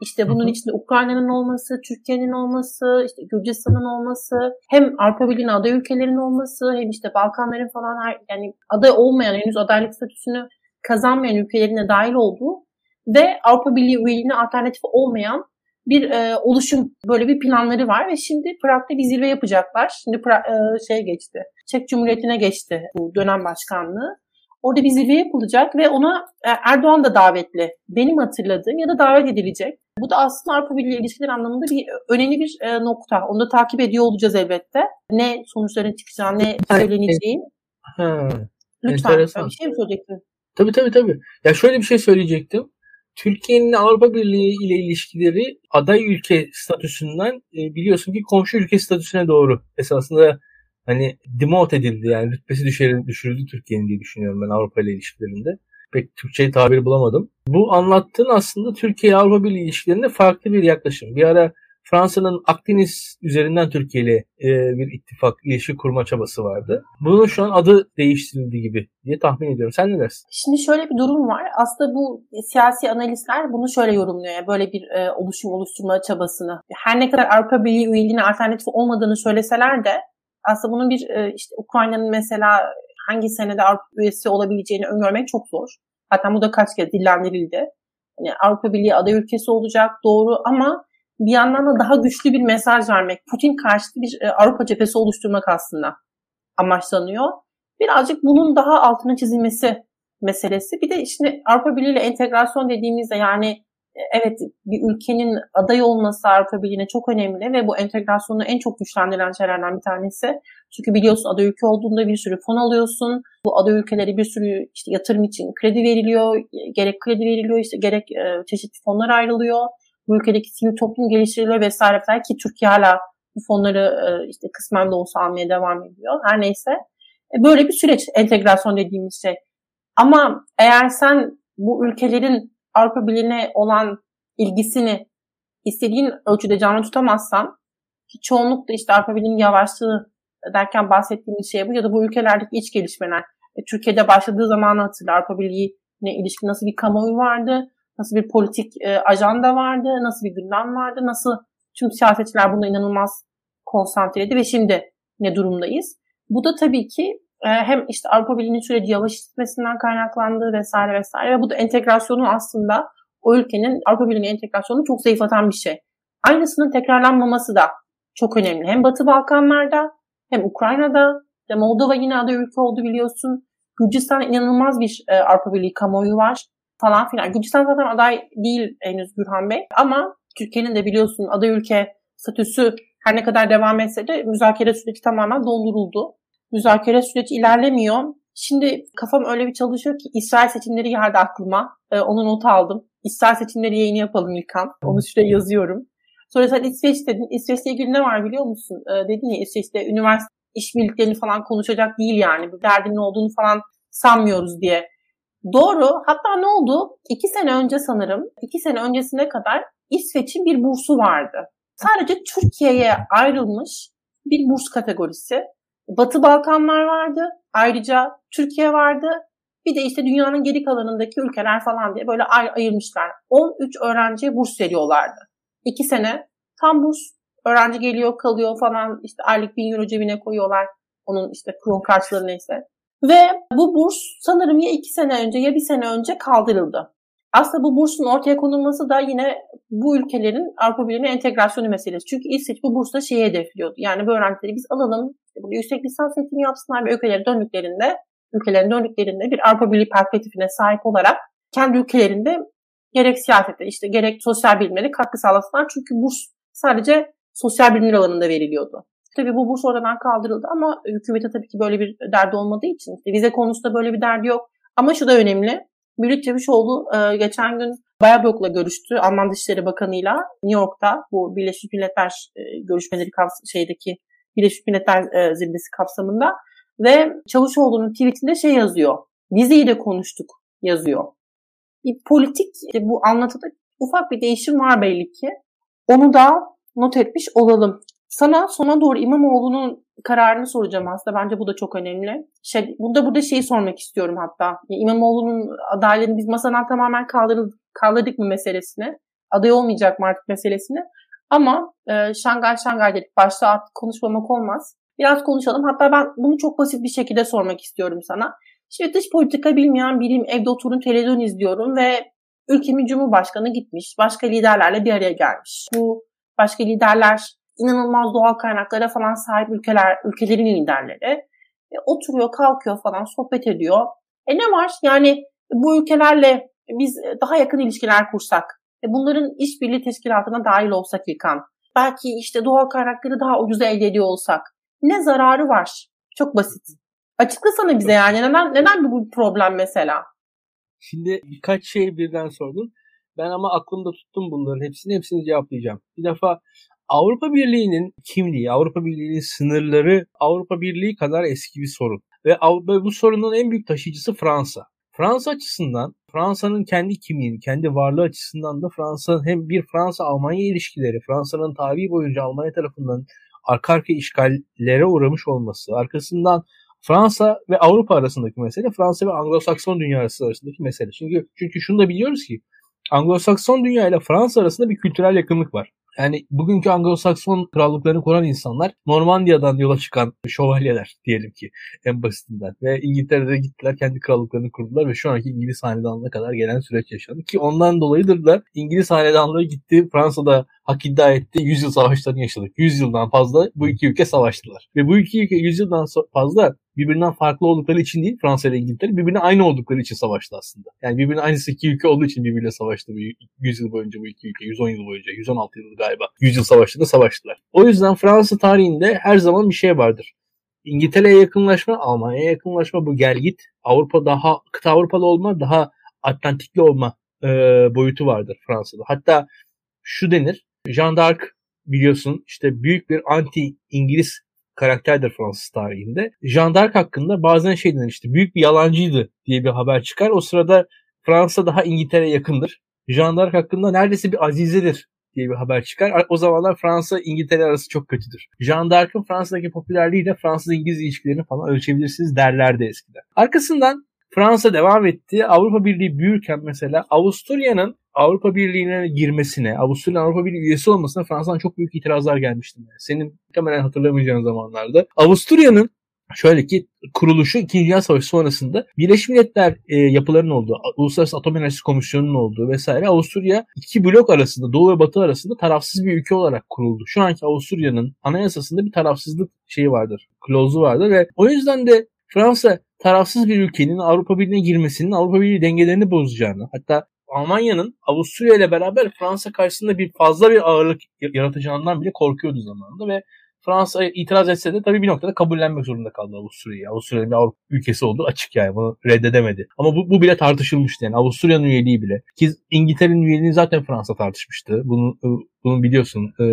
İşte bunun içinde Ukrayna'nın olması, Türkiye'nin olması, işte Gürcistan'ın olması, hem Avrupa Birliği'nin aday ülkelerin olması, hem işte Balkanların falan yani aday olmayan, henüz adaylık statüsünü kazanmayan ülkelerin de dahil olduğu ve Avrupa Birliği üyeliğine alternatif olmayan bir e, oluşum böyle bir planları var ve şimdi Prag'da bir zirve yapacaklar. Şimdi pra, e, şey geçti. Çek Cumhuriyeti'ne geçti bu dönem başkanlığı. Orada bir zirve yapılacak ve ona e, Erdoğan da davetli. Benim hatırladığım ya da davet edilecek. Bu da aslında Avrupa Birliği ilişkileri anlamında bir önemli bir e, nokta. Onu da takip ediyor olacağız elbette. Ne sonuçların çıkacağı, ne söyleneceği. Ha, Lütfen enteresan. bir şey mi söyleyecektin? Tabii tabii tabii. Ya şöyle bir şey söyleyecektim. Türkiye'nin Avrupa Birliği ile ilişkileri aday ülke statüsünden e, biliyorsun ki komşu ülke statüsüne doğru esasında hani demote edildi yani rütbesi düşürüldü, düşürüldü Türkiye'nin diye düşünüyorum ben Avrupa ile ilişkilerinde. Pek Türkçe tabiri bulamadım. Bu anlattığın aslında Türkiye-Avrupa Birliği ilişkilerinde farklı bir yaklaşım. Bir ara Fransa'nın Akdeniz üzerinden Türkiye ile e, bir ittifak, ilişki kurma çabası vardı. Bunun şu an adı değiştirildi gibi diye tahmin ediyorum. Sen ne dersin? Şimdi şöyle bir durum var. Aslında bu siyasi analistler bunu şöyle yorumluyor. Yani böyle bir e, oluşum oluşturma çabasını. Her ne kadar Avrupa Birliği üyeliğine alternatif olmadığını söyleseler de aslında bunun bir e, işte Ukrayna'nın mesela hangi senede Avrupa üyesi olabileceğini öngörmek çok zor. Zaten bu da kaç kez dillendirildi. Yani Avrupa Birliği aday ülkesi olacak doğru ama bir yandan da daha güçlü bir mesaj vermek, Putin karşıtı bir e, Avrupa cephesi oluşturmak aslında amaçlanıyor. Birazcık bunun daha altına çizilmesi meselesi. Bir de şimdi Avrupa Birliği ile entegrasyon dediğimizde yani evet bir ülkenin aday olması Avrupa Birliği'ne çok önemli ve bu entegrasyonu en çok güçlendiren şeylerden bir tanesi. Çünkü biliyorsun aday ülke olduğunda bir sürü fon alıyorsun. Bu aday ülkeleri bir sürü işte yatırım için kredi veriliyor. Gerek kredi veriliyor işte gerek e, çeşitli fonlar ayrılıyor. Bu ülkedeki sivil toplum geliştiriliyor vesaire vesaire ki Türkiye hala bu fonları e, işte kısmen de olsa almaya devam ediyor. Her neyse. E, böyle bir süreç entegrasyon dediğimiz şey. Ama eğer sen bu ülkelerin Avrupa Birliği'ne olan ilgisini istediğin ölçüde canlı tutamazsan ki çoğunlukla işte Avrupa Birliği'nin yavaşlığı derken bahsettiğimiz şey bu ya da bu ülkelerdeki iç gelişmeler. E, Türkiye'de başladığı zamanı hatırla Avrupa Birliği'ne ilişkin nasıl bir kamuoyu vardı, nasıl bir politik e, ajanda vardı, nasıl bir gündem vardı, nasıl tüm siyasetçiler buna inanılmaz konsantreydi ve şimdi ne durumdayız? Bu da tabii ki hem işte Avrupa Birliği'nin süreci yavaş gitmesinden kaynaklandığı vesaire vesaire ve bu da entegrasyonu aslında o ülkenin Avrupa Birliği'ne entegrasyonu çok zayıflatan bir şey. Aynısının tekrarlanmaması da çok önemli. Hem Batı Balkanlar'da hem Ukrayna'da ve Moldova yine aday ülke oldu biliyorsun. Gürcistan inanılmaz bir e, Avrupa Birliği kamuoyu var falan filan. Gürcistan zaten aday değil henüz Gürhan Bey ama Türkiye'nin de biliyorsun aday ülke statüsü Her ne kadar devam etse de müzakere süreci tamamen donduruldu. Müzakere süreci ilerlemiyor. Şimdi kafam öyle bir çalışıyor ki İsrail seçimleri geldi aklıma. Ee, onu not aldım. İsrail seçimleri yayını yapalım İlkan. Onu şuraya yazıyorum. Sonra sen İsveç dedin. İsveç'le ilgili ne var biliyor musun? Ee, dedin ya İsveç'te üniversite işbirliklerini falan konuşacak değil yani. Bir derdinin olduğunu falan sanmıyoruz diye. Doğru. Hatta ne oldu? İki sene önce sanırım, iki sene öncesine kadar İsveç'in bir bursu vardı. Sadece Türkiye'ye ayrılmış bir burs kategorisi. Batı Balkanlar vardı. Ayrıca Türkiye vardı. Bir de işte dünyanın geri kalanındaki ülkeler falan diye böyle ay ayırmışlar. 13 öğrenciye burs veriyorlardı. İki sene tam burs. Öğrenci geliyor kalıyor falan işte aylık bin euro cebine koyuyorlar. Onun işte kron karşılığı neyse. Ve bu burs sanırım ya iki sene önce ya bir sene önce kaldırıldı. Aslında bu bursun ortaya konulması da yine bu ülkelerin Avrupa Birliği'ne entegrasyonu meselesi. Çünkü İsveç bu bursla şeyi hedefliyordu. Yani bu öğrencileri biz alalım, burada yüksek lisans eğitimi yapsınlar ve ülkelerine döndüklerinde, ülkelerine döndüklerinde bir Avrupa Birliği perspektifine sahip olarak kendi ülkelerinde gerek siyasete işte gerek sosyal bilimlere katkı sağlasınlar. Çünkü burs sadece sosyal bilimler alanında veriliyordu. Tabii bu burs oradan kaldırıldı ama hükümete tabii ki böyle bir derdi olmadığı için işte vize konusunda böyle bir derdi yok. Ama şu da önemli. Mülük Çavuşoğlu e, geçen gün Bayablok'la görüştü. Alman Dışişleri Bakanı'yla New York'ta bu Birleşmiş Milletler e, görüşmeleri şeydeki Birleşmiş Milletler e, zirvesi kapsamında ve Çavuşoğlu'nun tweetinde şey yazıyor. Vizeyi de konuştuk yazıyor. Bir politik işte bu anlatıda ufak bir değişim var belli ki. Onu da not etmiş olalım. Sana sona doğru İmamoğlu'nun kararını soracağım aslında. Bence bu da çok önemli. Şey, burada burada şeyi sormak istiyorum hatta. İmamoğlu'nun adaylığını biz masadan tamamen kaldırdık, kaldırdık mı meselesini? Aday olmayacak mı artık meselesini? Ama e, Şangay Şangay dedik. Başta artık konuşmamak olmaz. Biraz konuşalım. Hatta ben bunu çok basit bir şekilde sormak istiyorum sana. Şimdi dış politika bilmeyen biriyim. Evde oturup televizyon izliyorum ve ülkemin cumhurbaşkanı gitmiş. Başka liderlerle bir araya gelmiş. Bu başka liderler inanılmaz doğal kaynaklara falan sahip ülkeler, ülkelerin liderleri e, oturuyor, kalkıyor falan, sohbet ediyor. E ne var? Yani bu ülkelerle biz daha yakın ilişkiler kursak, bunların işbirliği teşkilatına dahil olsak İlkan, belki işte doğal kaynakları daha ucuza elde ediyor olsak ne zararı var? Çok basit. Açıklasana bize yani neden neden bu problem mesela? Şimdi birkaç şey birden sordun. Ben ama aklımda tuttum bunların hepsini hepsini cevaplayacağım. Bir defa Avrupa Birliği'nin kimliği, Avrupa Birliği'nin sınırları Avrupa Birliği kadar eski bir sorun. Ve bu sorunun en büyük taşıyıcısı Fransa. Fransa açısından Fransa'nın kendi kimliğini, kendi varlığı açısından da Fransa hem bir Fransa-Almanya ilişkileri, Fransa'nın tarihi boyunca Almanya tarafından arka arka işgallere uğramış olması, arkasından Fransa ve Avrupa arasındaki mesele, Fransa ve Anglo-Sakson dünyası arasındaki mesele. Çünkü çünkü şunu da biliyoruz ki Anglo-Sakson dünya ile Fransa arasında bir kültürel yakınlık var. Yani bugünkü Anglo-Sakson krallıklarını kuran insanlar Normandiya'dan yola çıkan şövalyeler diyelim ki en basitinden. Ve İngiltere'de gittiler kendi krallıklarını kurdular ve şu anki İngiliz hanedanlığına kadar gelen süreç yaşandı. Ki ondan dolayıdır da İngiliz hanedanlığı gitti Fransa'da hak iddia etti. Yüzyıl savaşlarını yaşadık. Yüzyıldan fazla bu iki ülke savaştılar. Ve bu iki ülke yüzyıldan fazla birbirinden farklı oldukları için değil Fransa ile İngiltere birbirine aynı oldukları için savaştı aslında. Yani birbirine aynısı iki ülke olduğu için birbiriyle savaştı bu 100 yıl boyunca bu iki ülke. 110 yıl boyunca. 116 yıl galiba. 100 yıl savaştılar. O yüzden Fransa tarihinde her zaman bir şey vardır. İngiltere'ye yakınlaşma, Almanya'ya yakınlaşma bu gel git. Avrupa daha kıta Avrupalı olma, daha Atlantikli olma e, boyutu vardır Fransa'da. Hatta şu denir. Jean d'Arc biliyorsun işte büyük bir anti İngiliz karakterdir Fransız tarihinde. Jean d'Arc hakkında bazen şey denir işte büyük bir yalancıydı diye bir haber çıkar. O sırada Fransa daha İngiltere'ye yakındır. Jean d'Arc hakkında neredeyse bir azizedir diye bir haber çıkar. O zamanlar Fransa İngiltere arası çok kötüdür. Jean d'Arc'ın Fransa'daki popülerliğiyle Fransız-İngiliz ilişkilerini falan ölçebilirsiniz derlerdi eskiden. Arkasından Fransa devam etti. Avrupa Birliği büyürken mesela Avusturya'nın Avrupa Birliği'ne girmesine, Avusturya Avrupa Birliği üyesi olmasına Fransa'dan çok büyük itirazlar gelmişti. Senin muhtemelen hatırlamayacağın zamanlarda. Avusturya'nın Şöyle ki kuruluşu 2. Dünya Savaşı sonrasında Birleşmiş Milletler e, yapılarının olduğu, Uluslararası Atom Enerjisi Komisyonu'nun olduğu vesaire Avusturya iki blok arasında, Doğu ve Batı arasında tarafsız bir ülke olarak kuruldu. Şu anki Avusturya'nın anayasasında bir tarafsızlık şeyi vardır, klozu vardır ve o yüzden de Fransa tarafsız bir ülkenin Avrupa Birliği'ne girmesinin Avrupa Birliği dengelerini bozacağını hatta Almanya'nın Avusturya ile beraber Fransa karşısında bir fazla bir ağırlık yaratacağından bile korkuyordu zamanında ve Fransa itiraz etse de tabii bir noktada kabullenmek zorunda kaldı Avusturya'yı. Avusturya'nın bir Avrupa ülkesi olduğu açık yani bunu reddedemedi. Ama bu, bu bile tartışılmıştı yani Avusturya'nın üyeliği bile. Ki İngiltere'nin üyeliğini zaten Fransa tartışmıştı. Bunu, bunu biliyorsun e,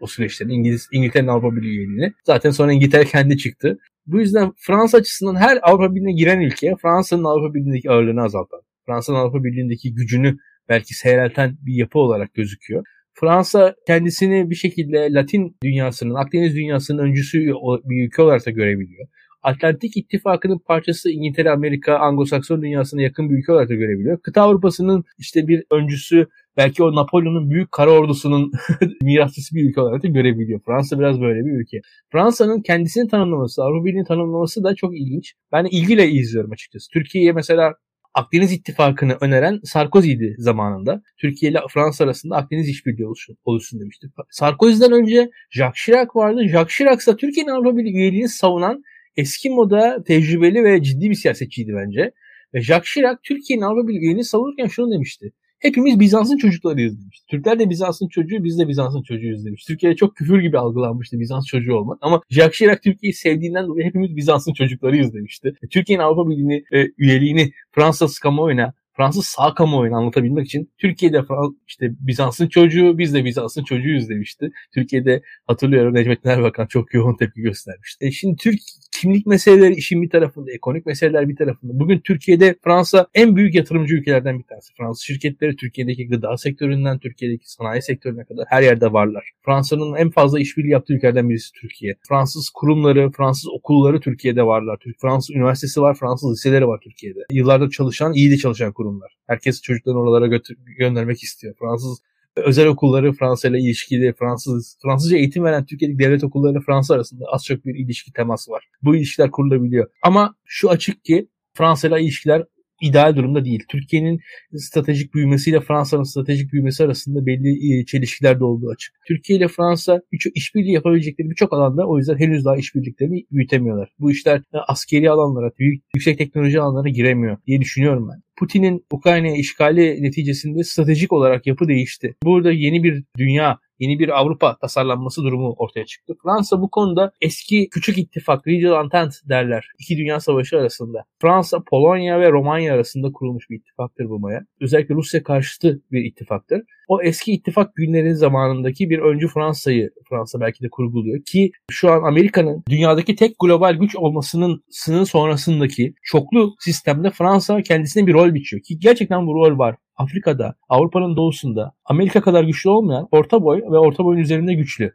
o süreçlerin İngiliz, İngiltere'nin Avrupa Birliği üyeliğini. Zaten sonra İngiltere kendi çıktı. Bu yüzden Fransa açısından her Avrupa Birliği'ne giren ülke Fransa'nın Avrupa Birliği'ndeki ağırlığını azaltan, Fransa'nın Avrupa Birliği'ndeki gücünü belki seyrelten bir yapı olarak gözüküyor. Fransa kendisini bir şekilde Latin dünyasının, Akdeniz dünyasının öncüsü bir ülke olarak da görebiliyor. Atlantik İttifakı'nın parçası İngiltere, Amerika, Anglo-Sakson dünyasına yakın bir ülke olarak da görebiliyor. Kıta Avrupa'sının işte bir öncüsü, belki o Napolyon'un büyük kara ordusunun mirasçısı bir ülke olarak da görebiliyor. Fransa biraz böyle bir ülke. Fransa'nın kendisini tanımlaması, Avrupa Birliği'ni tanımlaması da çok ilginç. Ben ilgiyle izliyorum açıkçası. Türkiye'ye mesela Akdeniz İttifakı'nı öneren Sarkozy'di zamanında. Türkiye ile Fransa arasında Akdeniz İşbirliği oluşsun, oluşsun demişti. Sarkozy'den önce Jacques Chirac vardı. Jacques Chirac ise Türkiye'nin Avrupa Birliği üyeliğini savunan eski moda tecrübeli ve ciddi bir siyasetçiydi bence. Ve Jacques Chirac Türkiye'nin Avrupa Birliği üyeliğini savunurken şunu demişti. Hepimiz Bizans'ın çocuklarıyız demiş. Türkler de Bizans'ın çocuğu, biz de Bizans'ın çocuğuyuz demiş. Türkiye'de çok küfür gibi algılanmıştı Bizans çocuğu olmak. Ama Jacques Chirac Türkiye'yi sevdiğinden dolayı hepimiz Bizans'ın çocuklarıyız demişti. Türkiye'nin Avrupa Birliği'ni e, üyeliğini Fransız kamuoyuna Fransız sağ kamuoyunu anlatabilmek için Türkiye'de işte Bizans'ın çocuğu biz de Bizans'ın çocuğuyuz demişti. Türkiye'de hatırlıyorum Necmettin Erbakan çok yoğun tepki göstermişti. E şimdi Türk kimlik meseleleri işin bir tarafında, ekonomik meseleler bir tarafında. Bugün Türkiye'de Fransa en büyük yatırımcı ülkelerden bir tanesi. Fransız şirketleri Türkiye'deki gıda sektöründen Türkiye'deki sanayi sektörüne kadar her yerde varlar. Fransa'nın en fazla işbirliği yaptığı ülkelerden birisi Türkiye. Fransız kurumları, Fransız okulları Türkiye'de varlar. Fransız üniversitesi var, Fransız liseleri var Türkiye'de. Yıllardır çalışan, iyi de çalışan kurumlar. Herkes çocuklarını oralara götür göndermek istiyor. Fransız özel okulları Fransa ile ilişkili, Fransız Fransızca eğitim veren Türkiye'deki devlet okulları Fransa arasında az çok bir ilişki teması var. Bu ilişkiler kurulabiliyor. Ama şu açık ki Fransa ile ilişkiler ideal durumda değil. Türkiye'nin stratejik büyümesiyle Fransa'nın stratejik büyümesi arasında belli e, çelişkiler de olduğu açık. Türkiye ile Fransa birçok işbirliği yapabilecekleri birçok alanda o yüzden henüz daha işbirliklerini büyütemiyorlar. Bu işler askeri alanlara, büyük, yüksek teknoloji alanlara giremiyor diye düşünüyorum ben. Putin'in Ukrayna işgali neticesinde stratejik olarak yapı değişti. Burada yeni bir dünya yeni bir Avrupa tasarlanması durumu ortaya çıktı. Fransa bu konuda eski küçük ittifak, Regional Entente derler. İki dünya savaşı arasında. Fransa, Polonya ve Romanya arasında kurulmuş bir ittifaktır bu maya. Özellikle Rusya karşıtı bir ittifaktır. O eski ittifak günlerin zamanındaki bir öncü Fransa'yı Fransa belki de kurguluyor ki şu an Amerika'nın dünyadaki tek global güç olmasının sının sonrasındaki çoklu sistemde Fransa kendisine bir rol biçiyor ki gerçekten bu rol var. Afrika'da, Avrupa'nın doğusunda Amerika kadar güçlü olmayan orta boy ve orta boyun üzerinde güçlü.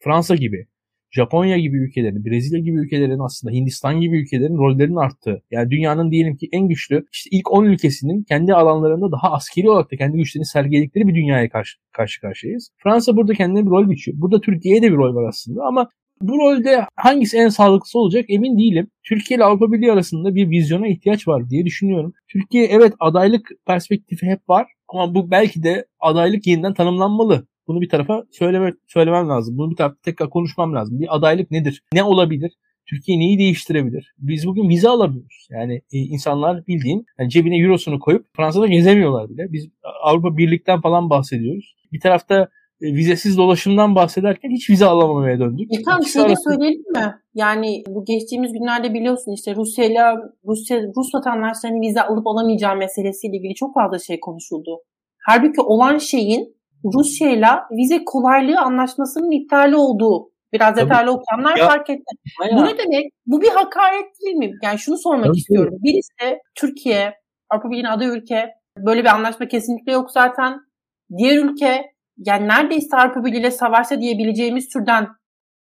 Fransa gibi, Japonya gibi ülkelerin, Brezilya gibi ülkelerin aslında Hindistan gibi ülkelerin rollerinin arttığı. Yani dünyanın diyelim ki en güçlü işte ilk 10 ülkesinin kendi alanlarında daha askeri olarak da kendi güçlerini sergiledikleri bir dünyaya karşı, karşı karşıyayız. Fransa burada kendine bir rol biçiyor. Burada Türkiye'ye de bir rol var aslında ama bu rolde hangisi en sağlıklısı olacak emin değilim. Türkiye ile Avrupa Birliği arasında bir vizyona ihtiyaç var diye düşünüyorum. Türkiye evet adaylık perspektifi hep var ama bu belki de adaylık yeniden tanımlanmalı. Bunu bir tarafa söyleme, söylemem lazım. Bunu bir tarafa tekrar konuşmam lazım. Bir adaylık nedir? Ne olabilir? Türkiye neyi değiştirebilir? Biz bugün vize alamıyoruz. Yani e, insanlar bildiğin yani cebine eurosunu koyup Fransa'da gezemiyorlar bile. Biz Avrupa Birlik'ten falan bahsediyoruz. Bir tarafta vizesiz dolaşımdan bahsederken hiç vize alamamaya döndük. E tamam şöyle arası... söyleyelim mi? Yani bu geçtiğimiz günlerde biliyorsun işte Rusya ile Rusya Rus vatandaşlarının vize alıp alamayacağı meselesiyle ilgili çok fazla şey konuşuldu. Halbuki olan şeyin Rusya ile vize kolaylığı anlaşmasının iptali olduğu biraz detaylı okuyanlar ya, fark etti. Bayağı. Bu ne demek? Bu bir hakaret değil mi? Yani şunu sormak Tabii. istiyorum. Birisi Türkiye, Avrupa Birliği'nin aday ülke, böyle bir anlaşma kesinlikle yok zaten. Diğer ülke yani neredeyse Avrupa Birliği ile savaşta diyebileceğimiz türden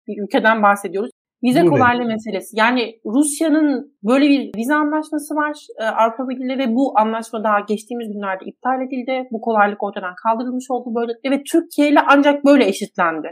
bir ülkeden bahsediyoruz. Vize kolaylığı meselesi. Yani Rusya'nın böyle bir vize anlaşması var e, Avrupa Birliği ve bu anlaşma daha geçtiğimiz günlerde iptal edildi. Bu kolaylık ortadan kaldırılmış oldu böylelikle ve Türkiye ile ancak böyle eşitlendi.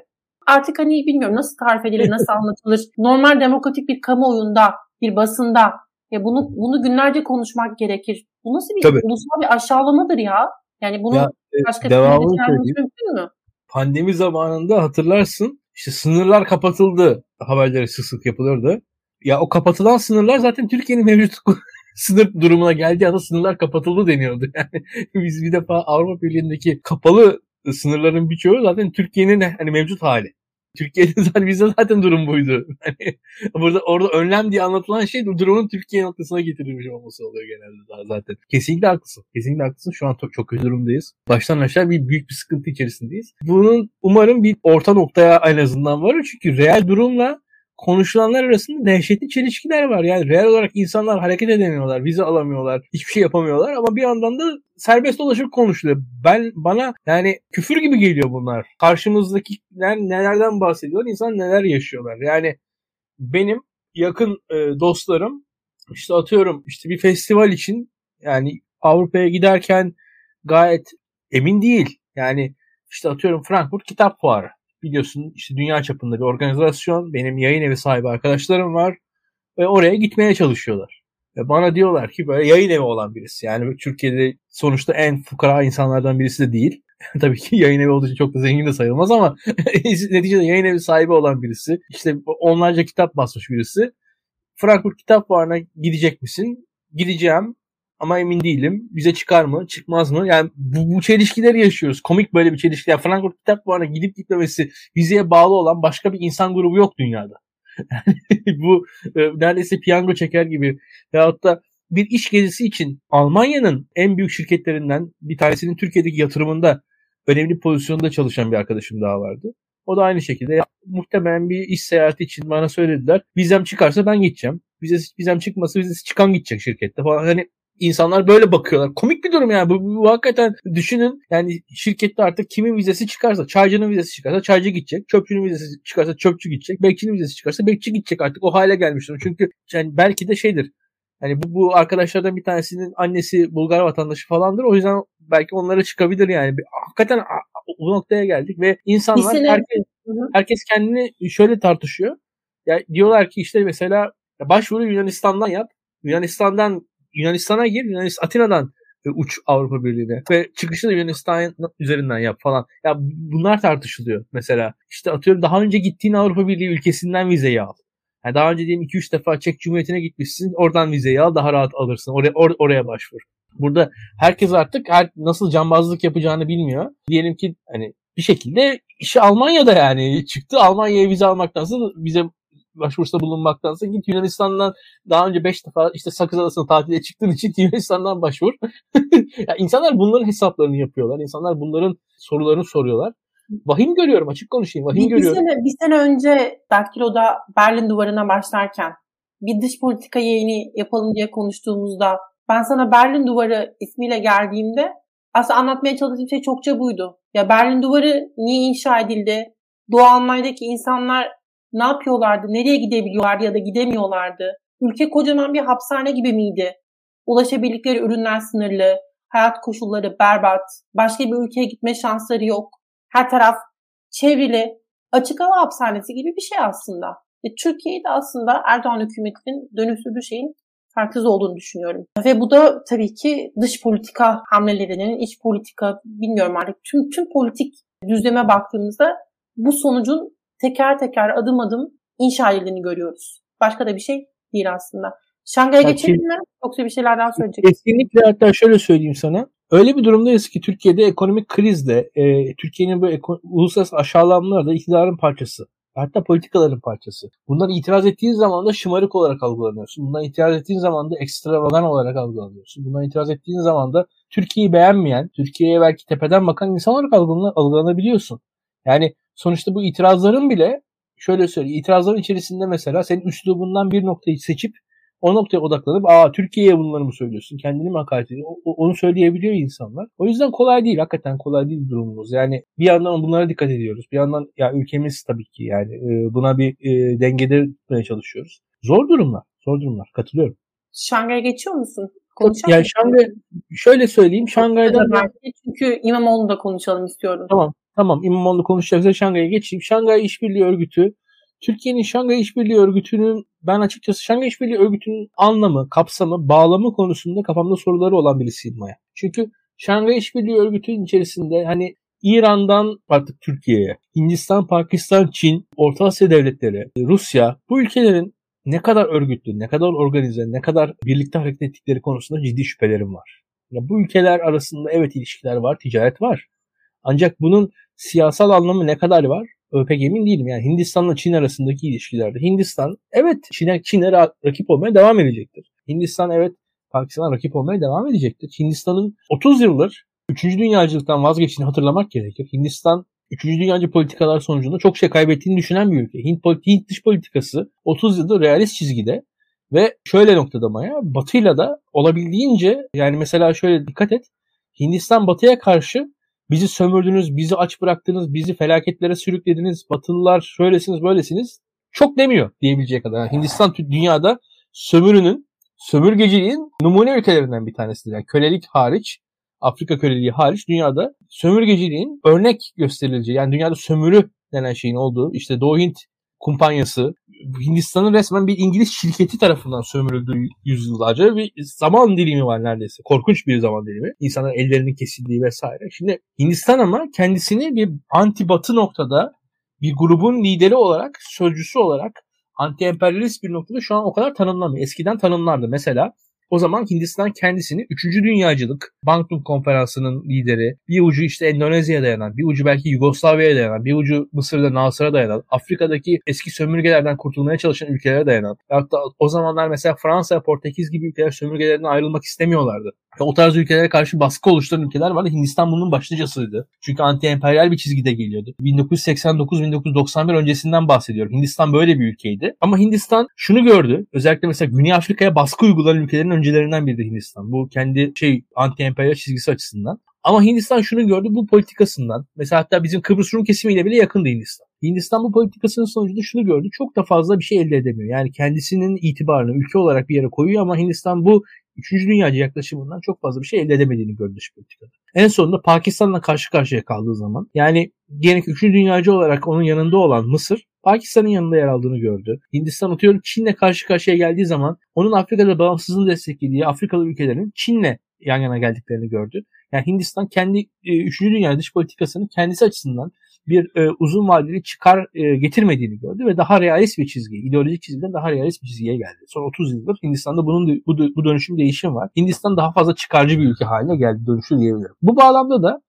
Artık hani bilmiyorum nasıl tarif edilir, nasıl anlatılır. Normal demokratik bir kamuoyunda, bir basında ya bunu bunu günlerce konuşmak gerekir. Bu nasıl bir Tabii. ulusal bir aşağılamadır ya? Yani bunu ya, e, başka devamını mümkün mü? Pandemi zamanında hatırlarsın işte sınırlar kapatıldı haberleri sık sık yapılırdı. Ya o kapatılan sınırlar zaten Türkiye'nin mevcut sınır durumuna geldiği anda sınırlar kapatıldı deniyordu. Yani biz bir defa Avrupa Birliği'ndeki kapalı sınırların birçoğu zaten Türkiye'nin hani mevcut hali. Türkiye'de zaten bizde zaten durum buydu. Hani burada orada önlem diye anlatılan şey durumun Türkiye noktasına getirilmiş olması oluyor genelde daha zaten. Kesinlikle haklısın. Kesinlikle haklısın. Şu an çok, çok kötü durumdayız. Baştan aşağı bir büyük bir sıkıntı içerisindeyiz. Bunun umarım bir orta noktaya en azından varır. Çünkü real durumla konuşulanlar arasında dehşetli çelişkiler var. Yani real olarak insanlar hareket edemiyorlar, vize alamıyorlar, hiçbir şey yapamıyorlar ama bir yandan da serbest dolaşıp konuşuluyor. Ben bana yani küfür gibi geliyor bunlar. Karşımızdakiler nelerden bahsediyor, insan neler yaşıyorlar. Yani benim yakın e, dostlarım işte atıyorum işte bir festival için yani Avrupa'ya giderken gayet emin değil. Yani işte atıyorum Frankfurt Kitap Fuarı biliyorsun işte dünya çapında bir organizasyon. Benim yayın evi sahibi arkadaşlarım var ve oraya gitmeye çalışıyorlar. Ve bana diyorlar ki böyle yayın evi olan birisi. Yani Türkiye'de sonuçta en fukara insanlardan birisi de değil. Tabii ki yayın evi olduğu için çok da zengin de sayılmaz ama neticede yayın evi sahibi olan birisi. İşte onlarca kitap basmış birisi. Frankfurt Kitap Fuarı'na gidecek misin? Gideceğim ama emin değilim. Bize çıkar mı? Çıkmaz mı? Yani bu, bu çelişkileri yaşıyoruz. Komik böyle bir çelişki. Yani Frankfurt Kitap Fuarı'na gidip gitmemesi vizeye bağlı olan başka bir insan grubu yok dünyada. bu e, neredeyse piyango çeker gibi. Veyahut da bir iş gezisi için Almanya'nın en büyük şirketlerinden bir tanesinin Türkiye'deki yatırımında önemli pozisyonda çalışan bir arkadaşım daha vardı. O da aynı şekilde ya, muhtemelen bir iş seyahati için bana söylediler. Vizem çıkarsa ben gideceğim. Vizesi, vizem çıkması vizesi çıkan gidecek şirkette falan. Hani insanlar böyle bakıyorlar. Komik bir durum yani. Bu, bu, bu hakikaten düşünün yani şirkette artık kimin vizesi çıkarsa, çaycının vizesi çıkarsa çaycı gidecek. Çöpçünün vizesi çıkarsa çöpçü gidecek. Bekçinin vizesi çıkarsa bekçi gidecek artık. O hale gelmiştir. Çünkü yani belki de şeydir. Hani bu, bu arkadaşlardan bir tanesinin annesi Bulgar vatandaşı falandır. O yüzden belki onlara çıkabilir yani. Hakikaten bu noktaya geldik ve insanlar herkes, herkes kendini şöyle tartışıyor. Ya diyorlar ki işte mesela başvuru Yunanistan'dan yap. Yunanistan'dan Yunanistan'a gir. Yunanistan, Atina'dan uç Avrupa Birliği'ne ve çıkışı da Yunanistan üzerinden yap falan. Ya bunlar tartışılıyor mesela. İşte atıyorum daha önce gittiğin Avrupa Birliği ülkesinden vizeyi al. Yani daha önce diyelim 2-3 defa Çek Cumhuriyeti'ne gitmişsin. Oradan vizeyi al daha rahat alırsın. Oraya, or, oraya başvur. Burada herkes artık her, nasıl cambazlık yapacağını bilmiyor. Diyelim ki hani bir şekilde işi Almanya'da yani çıktı. Almanya'ya vize almaktansa vize başvurusta bulunmaktansa git Yunanistan'dan daha önce 5 defa işte Sakız Adası'na tatile çıktığın için Yunanistan'dan başvur. ya insanlar bunların hesaplarını yapıyorlar. İnsanlar bunların sorularını soruyorlar. Vahim görüyorum açık konuşayım. Vahim bir, görüyorum. Bir sene, bir sene önce Daktilo'da Berlin duvarına başlarken bir dış politika yayını yapalım diye konuştuğumuzda ben sana Berlin Duvarı ismiyle geldiğimde aslında anlatmaya çalıştığım şey çokça buydu. Ya Berlin Duvarı niye inşa edildi? Doğu Almanya'daki insanlar ne yapıyorlardı? Nereye gidebiliyorlardı ya da gidemiyorlardı? Ülke kocaman bir hapishane gibi miydi? Ulaşabildikleri ürünler sınırlı, hayat koşulları berbat, başka bir ülkeye gitme şansları yok. Her taraf çevrili, açık hava hapishanesi gibi bir şey aslında. E, Türkiye'de aslında Erdoğan hükümetinin dönüştürdüğü şeyin farksız olduğunu düşünüyorum. Ve bu da tabii ki dış politika hamlelerinin, iç politika bilmiyorum artık tüm tüm politik düzleme baktığımızda bu sonucun teker teker adım adım inşa edildiğini görüyoruz. Başka da bir şey değil aslında. Şangay'a geçelim mi? Yoksa bir şeyler daha söyleyecek Kesinlikle hatta şöyle söyleyeyim sana. Öyle bir durumdayız ki Türkiye'de ekonomik krizde e, Türkiye'nin bu eko- uluslararası aşağılanmaları da iktidarın parçası. Hatta politikaların parçası. Bundan itiraz ettiğin zaman da şımarık olarak algılanıyorsun. Bundan itiraz ettiğin zaman da ekstravagan olarak algılanıyorsun. Bundan itiraz ettiğin zaman da Türkiye'yi beğenmeyen, Türkiye'ye belki tepeden bakan insan olarak algılanabiliyorsun. Yani sonuçta bu itirazların bile şöyle söyleyeyim. itirazların içerisinde mesela senin üslubundan bir noktayı seçip o noktaya odaklanıp aa Türkiye'ye bunları mı söylüyorsun? Kendini mi hakaret ediyorsun? Onu söyleyebiliyor insanlar. O yüzden kolay değil. Hakikaten kolay değil durumumuz. Yani bir yandan bunlara dikkat ediyoruz. Bir yandan ya ülkemiz tabii ki yani e, buna bir e, dengede tutmaya çalışıyoruz. Zor durumlar. Zor durumlar. Katılıyorum. Şangay'a geçiyor musun? Konuşalım. Yani Şangay şöyle söyleyeyim. Şangay'dan ben... çünkü İmamoğlu'nu da konuşalım istiyorum. Tamam. Tamam İmamoğlu konuşacaksa Şangay'a geçeyim. Şangay İşbirliği Örgütü Türkiye'nin Şangay İşbirliği Örgütü'nün ben açıkçası Şangay İşbirliği Örgütü'nün anlamı, kapsamı, bağlamı konusunda kafamda soruları olan birisiyim Maya. Çünkü Şangay İşbirliği Örgütü'nün içerisinde hani İran'dan artık Türkiye'ye, Hindistan, Pakistan, Çin, Orta Asya devletleri, Rusya bu ülkelerin ne kadar örgütlü, ne kadar organize, ne kadar birlikte hareket ettikleri konusunda ciddi şüphelerim var. Ya bu ülkeler arasında evet ilişkiler var, ticaret var. Ancak bunun siyasal anlamı ne kadar var? Pek emin değilim. Yani Hindistan'la Çin arasındaki ilişkilerde. Hindistan evet Çin'e Çin'e rakip olmaya devam edecektir. Hindistan evet Pakistan'a rakip olmaya devam edecektir. Hindistan'ın 30 yıldır 3. dünyacılıktan vazgeçtiğini hatırlamak gerekir. Hindistan 3. dünyacı politikalar sonucunda çok şey kaybettiğini düşünen bir ülke. Hint, Hint dış politikası 30 yıldır realist çizgide ve şöyle noktalamaya Batı'yla da olabildiğince yani mesela şöyle dikkat et. Hindistan Batı'ya karşı bizi sömürdünüz, bizi aç bıraktınız, bizi felaketlere sürüklediniz, Batılılar şöylesiniz böylesiniz çok demiyor diyebileceği kadar. Yani Hindistan dünyada sömürünün, sömürgeciliğin numune ülkelerinden bir tanesidir. Yani kölelik hariç, Afrika köleliği hariç dünyada sömürgeciliğin örnek gösterileceği yani dünyada sömürü denen şeyin olduğu işte Doğu Hint kumpanyası Hindistan'ın resmen bir İngiliz şirketi tarafından sömürüldüğü yüzyıllarca bir zaman dilimi var neredeyse. Korkunç bir zaman dilimi. İnsanların ellerinin kesildiği vesaire. Şimdi Hindistan ama kendisini bir anti batı noktada bir grubun lideri olarak, sözcüsü olarak anti-emperyalist bir noktada şu an o kadar tanımlamıyor. Eskiden tanımlardı. Mesela o zaman Hindistan kendisini 3. Dünyacılık Bandung Konferansı'nın lideri, bir ucu işte Endonezya'ya dayanan, bir ucu belki Yugoslavya'ya dayanan, bir ucu Mısır'da Nasır'a dayanan, Afrika'daki eski sömürgelerden kurtulmaya çalışan ülkelere dayanan. Hatta o zamanlar mesela Fransa, Portekiz gibi ülkeler sömürgelerinden ayrılmak istemiyorlardı. O tarz ülkelere karşı baskı oluşturan ülkeler vardı. Hindistan bunun başlıcasıydı. Çünkü anti-emperyal bir çizgide geliyordu. 1989-1991 öncesinden bahsediyorum. Hindistan böyle bir ülkeydi. Ama Hindistan şunu gördü. Özellikle mesela Güney Afrika'ya baskı uygulayan ülkelerin öncülerinden biri Hindistan. Bu kendi şey anti-emperyal çizgisi açısından. Ama Hindistan şunu gördü bu politikasından. Mesela hatta bizim Kıbrıs Rum kesimiyle bile yakındı Hindistan. Hindistan bu politikasının sonucunda şunu gördü. Çok da fazla bir şey elde edemiyor. Yani kendisinin itibarını ülke olarak bir yere koyuyor ama Hindistan bu Üçüncü dünyacı yaklaşımından çok fazla bir şey elde edemediğini gördü dış politikada. En sonunda Pakistan'la karşı karşıya kaldığı zaman yani gene üçüncü dünyacı olarak onun yanında olan Mısır Pakistan'ın yanında yer aldığını gördü. Hindistan atıyorum Çin'le karşı karşıya geldiği zaman onun Afrika'da bağımsızlığını desteklediği Afrikalı ülkelerin Çin'le yan yana geldiklerini gördü. Yani Hindistan kendi e, üçüncü dünya dış politikasını kendisi açısından bir e, uzun vadeli çıkar e, getirmediğini gördü ve daha realist bir çizgi, ideolojik çizgiden daha realist bir çizgiye geldi. Son 30 yıldır Hindistan'da bunun bu, bu dönüşüm değişim var. Hindistan daha fazla çıkarcı bir ülke haline geldi dönüşü diyebilirim. Bu bağlamda da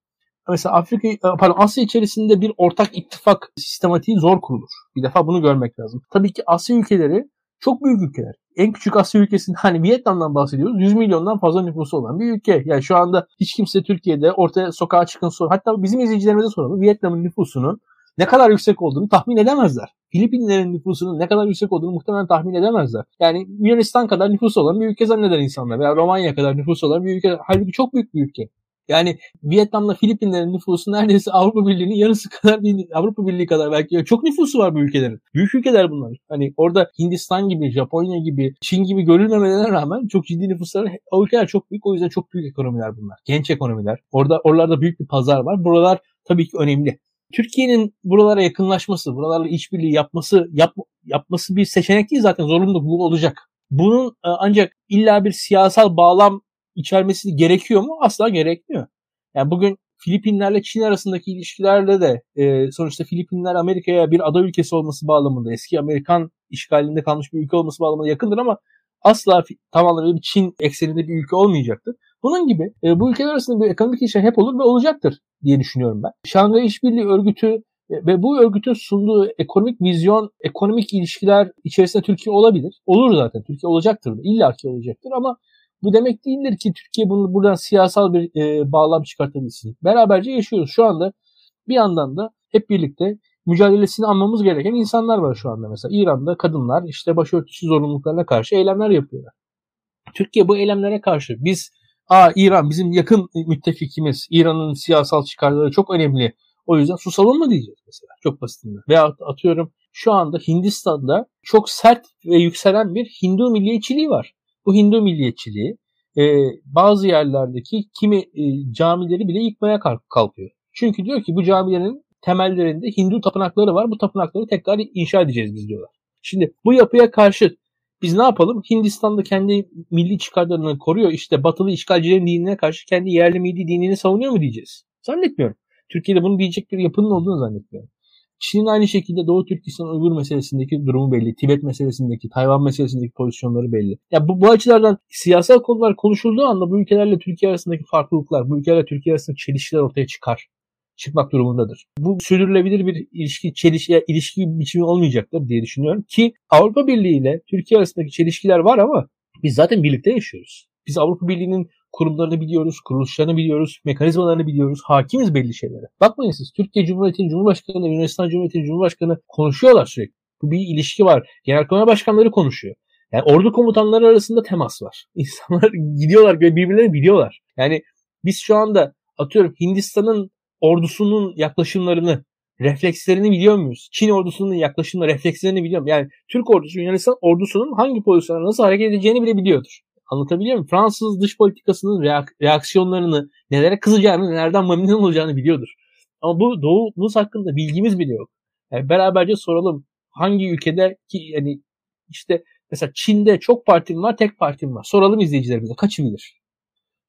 mesela Afrika e, pardon Asya içerisinde bir ortak ittifak sistematiği zor kurulur. Bir defa bunu görmek lazım. Tabii ki Asya ülkeleri çok büyük ülkeler. En küçük Asya ülkesinde hani Vietnam'dan bahsediyoruz. 100 milyondan fazla nüfusu olan bir ülke. Yani şu anda hiç kimse Türkiye'de ortaya sokağa çıkın sor. Hatta bizim izleyicilerimize soralım. Vietnam'ın nüfusunun ne kadar yüksek olduğunu tahmin edemezler. Filipinlerin nüfusunun ne kadar yüksek olduğunu muhtemelen tahmin edemezler. Yani Yunanistan kadar nüfusu olan bir ülke zanneder insanlar veya Romanya kadar nüfusu olan bir ülke. Halbuki çok büyük bir ülke. Yani Vietnam'la Filipinlerin nüfusu neredeyse Avrupa Birliği'nin yarısı kadar değil, Avrupa Birliği kadar belki çok nüfusu var bu ülkelerin. Büyük ülkeler bunlar. Hani orada Hindistan gibi, Japonya gibi, Çin gibi görülmemelerine rağmen çok ciddi nüfusları o ülkeler çok büyük. O yüzden çok büyük ekonomiler bunlar. Genç ekonomiler. Orada oralarda büyük bir pazar var. Buralar tabii ki önemli. Türkiye'nin buralara yakınlaşması, buralarla işbirliği yapması yap, yapması bir seçenek değil zaten zorunlu bu olacak. Bunun e, ancak illa bir siyasal bağlam içermesi gerekiyor mu? Asla gerekmiyor. Yani bugün Filipinlerle Çin arasındaki ilişkilerde de e, sonuçta Filipinler Amerika'ya bir ada ülkesi olması bağlamında eski Amerikan işgalinde kalmış bir ülke olması bağlamında yakındır ama asla tam anlamıyla bir Çin ekseninde bir ülke olmayacaktır. Bunun gibi e, bu ülkeler arasında bir ekonomik ilişki hep olur ve olacaktır diye düşünüyorum ben. Şangay İşbirliği Örgütü e, ve bu örgütün sunduğu ekonomik vizyon, ekonomik ilişkiler içerisinde Türkiye olabilir. Olur zaten. Türkiye olacaktır. İlla ki olacaktır ama bu demek değildir ki Türkiye bunu buradan siyasal bir e, bağlam çıkartabilsin. Beraberce yaşıyoruz. Şu anda bir yandan da hep birlikte mücadelesini almamız gereken insanlar var şu anda mesela. İran'da kadınlar işte başörtüsü zorunluluklarına karşı eylemler yapıyorlar. Türkiye bu eylemlere karşı biz Aa İran bizim yakın müttefikimiz. İran'ın siyasal çıkarları çok önemli. O yüzden susalım mı diyeceğiz mesela. Çok basitinden. Veya atıyorum şu anda Hindistan'da çok sert ve yükselen bir Hindu milliyetçiliği var. Bu Hindu milliyetçiliği e, bazı yerlerdeki kimi e, camileri bile yıkmaya kalkıyor. Çünkü diyor ki bu camilerin temellerinde Hindu tapınakları var. Bu tapınakları tekrar inşa edeceğiz biz diyorlar. Şimdi bu yapıya karşı biz ne yapalım? Hindistan'da kendi milli çıkarlarını koruyor. İşte batılı işgalcilerin dinine karşı kendi yerli milli dinini savunuyor mu diyeceğiz? Zannetmiyorum. Türkiye'de bunu diyecek bir yapının olduğunu zannetmiyorum. Çin'in aynı şekilde Doğu Türkistan Uygur meselesindeki durumu belli. Tibet meselesindeki, Tayvan meselesindeki pozisyonları belli. Ya bu, bu açılardan siyasal konular konuşulduğu anda bu ülkelerle Türkiye arasındaki farklılıklar, bu ülkelerle Türkiye arasındaki çelişkiler ortaya çıkar çıkmak durumundadır. Bu sürdürülebilir bir ilişki, çelişki, ilişki biçimi olmayacaktır diye düşünüyorum ki Avrupa Birliği ile Türkiye arasındaki çelişkiler var ama biz zaten birlikte yaşıyoruz. Biz Avrupa Birliği'nin kurumlarını biliyoruz, kuruluşlarını biliyoruz, mekanizmalarını biliyoruz, hakimiz belli şeylere. Bakmayın siz Türkiye Cumhuriyeti'nin Cumhurbaşkanı, Yunanistan Cumhuriyeti'nin Cumhurbaşkanı konuşuyorlar sürekli. Bu bir ilişki var. Genelkurmay başkanları konuşuyor. Yani ordu komutanları arasında temas var. İnsanlar gidiyorlar birbirlerini biliyorlar. Yani biz şu anda atıyorum Hindistan'ın ordusunun yaklaşımlarını, reflekslerini biliyor muyuz? Çin ordusunun yaklaşımını, reflekslerini biliyor muyuz? Yani Türk ordusu Yunanistan ordusunun hangi pozisyonda nasıl hareket edeceğini bile biliyordur. Anlatabiliyor muyum? Fransız dış politikasının reak- reaksiyonlarını, nelere kızacağını, nelerden memnun olacağını biliyordur. Ama bu doğumuz hakkında bilgimiz bile yok. Yani beraberce soralım. Hangi ülkede ki yani işte mesela Çin'de çok partim var, tek partim var. Soralım izleyicilerimize kaçı bilir?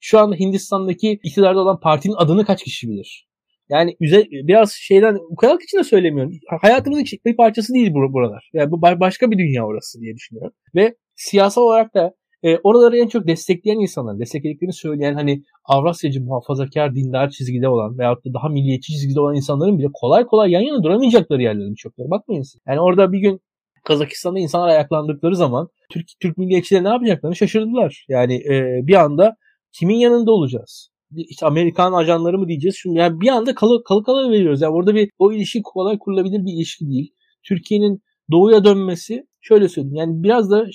Şu anda Hindistan'daki iktidarda olan partinin adını kaç kişi bilir? Yani biraz şeyden ukalalık için de söylemiyorum. Hayatımızın bir parçası değil buralar. Yani bu başka bir dünya orası diye düşünüyorum. Ve siyasal olarak da e, oraları en çok destekleyen insanlar, desteklediklerini söyleyen hani Avrasyacı, muhafazakar, dindar çizgide olan veyahut da daha milliyetçi çizgide olan insanların bile kolay kolay yan yana duramayacakları yerlerin çokları. Bakmayın siz. Yani orada bir gün Kazakistan'da insanlar ayaklandıkları zaman Türk, Türk milliyetçileri ne yapacaklarını şaşırdılar. Yani e, bir anda kimin yanında olacağız? işte Amerikan ajanları mı diyeceğiz? Şimdi yani bir anda kalı kalı kalı veriyoruz. Yani orada bir o ilişki kolay kurulabilir bir ilişki değil. Türkiye'nin doğuya dönmesi şöyle söyleyeyim. Yani biraz da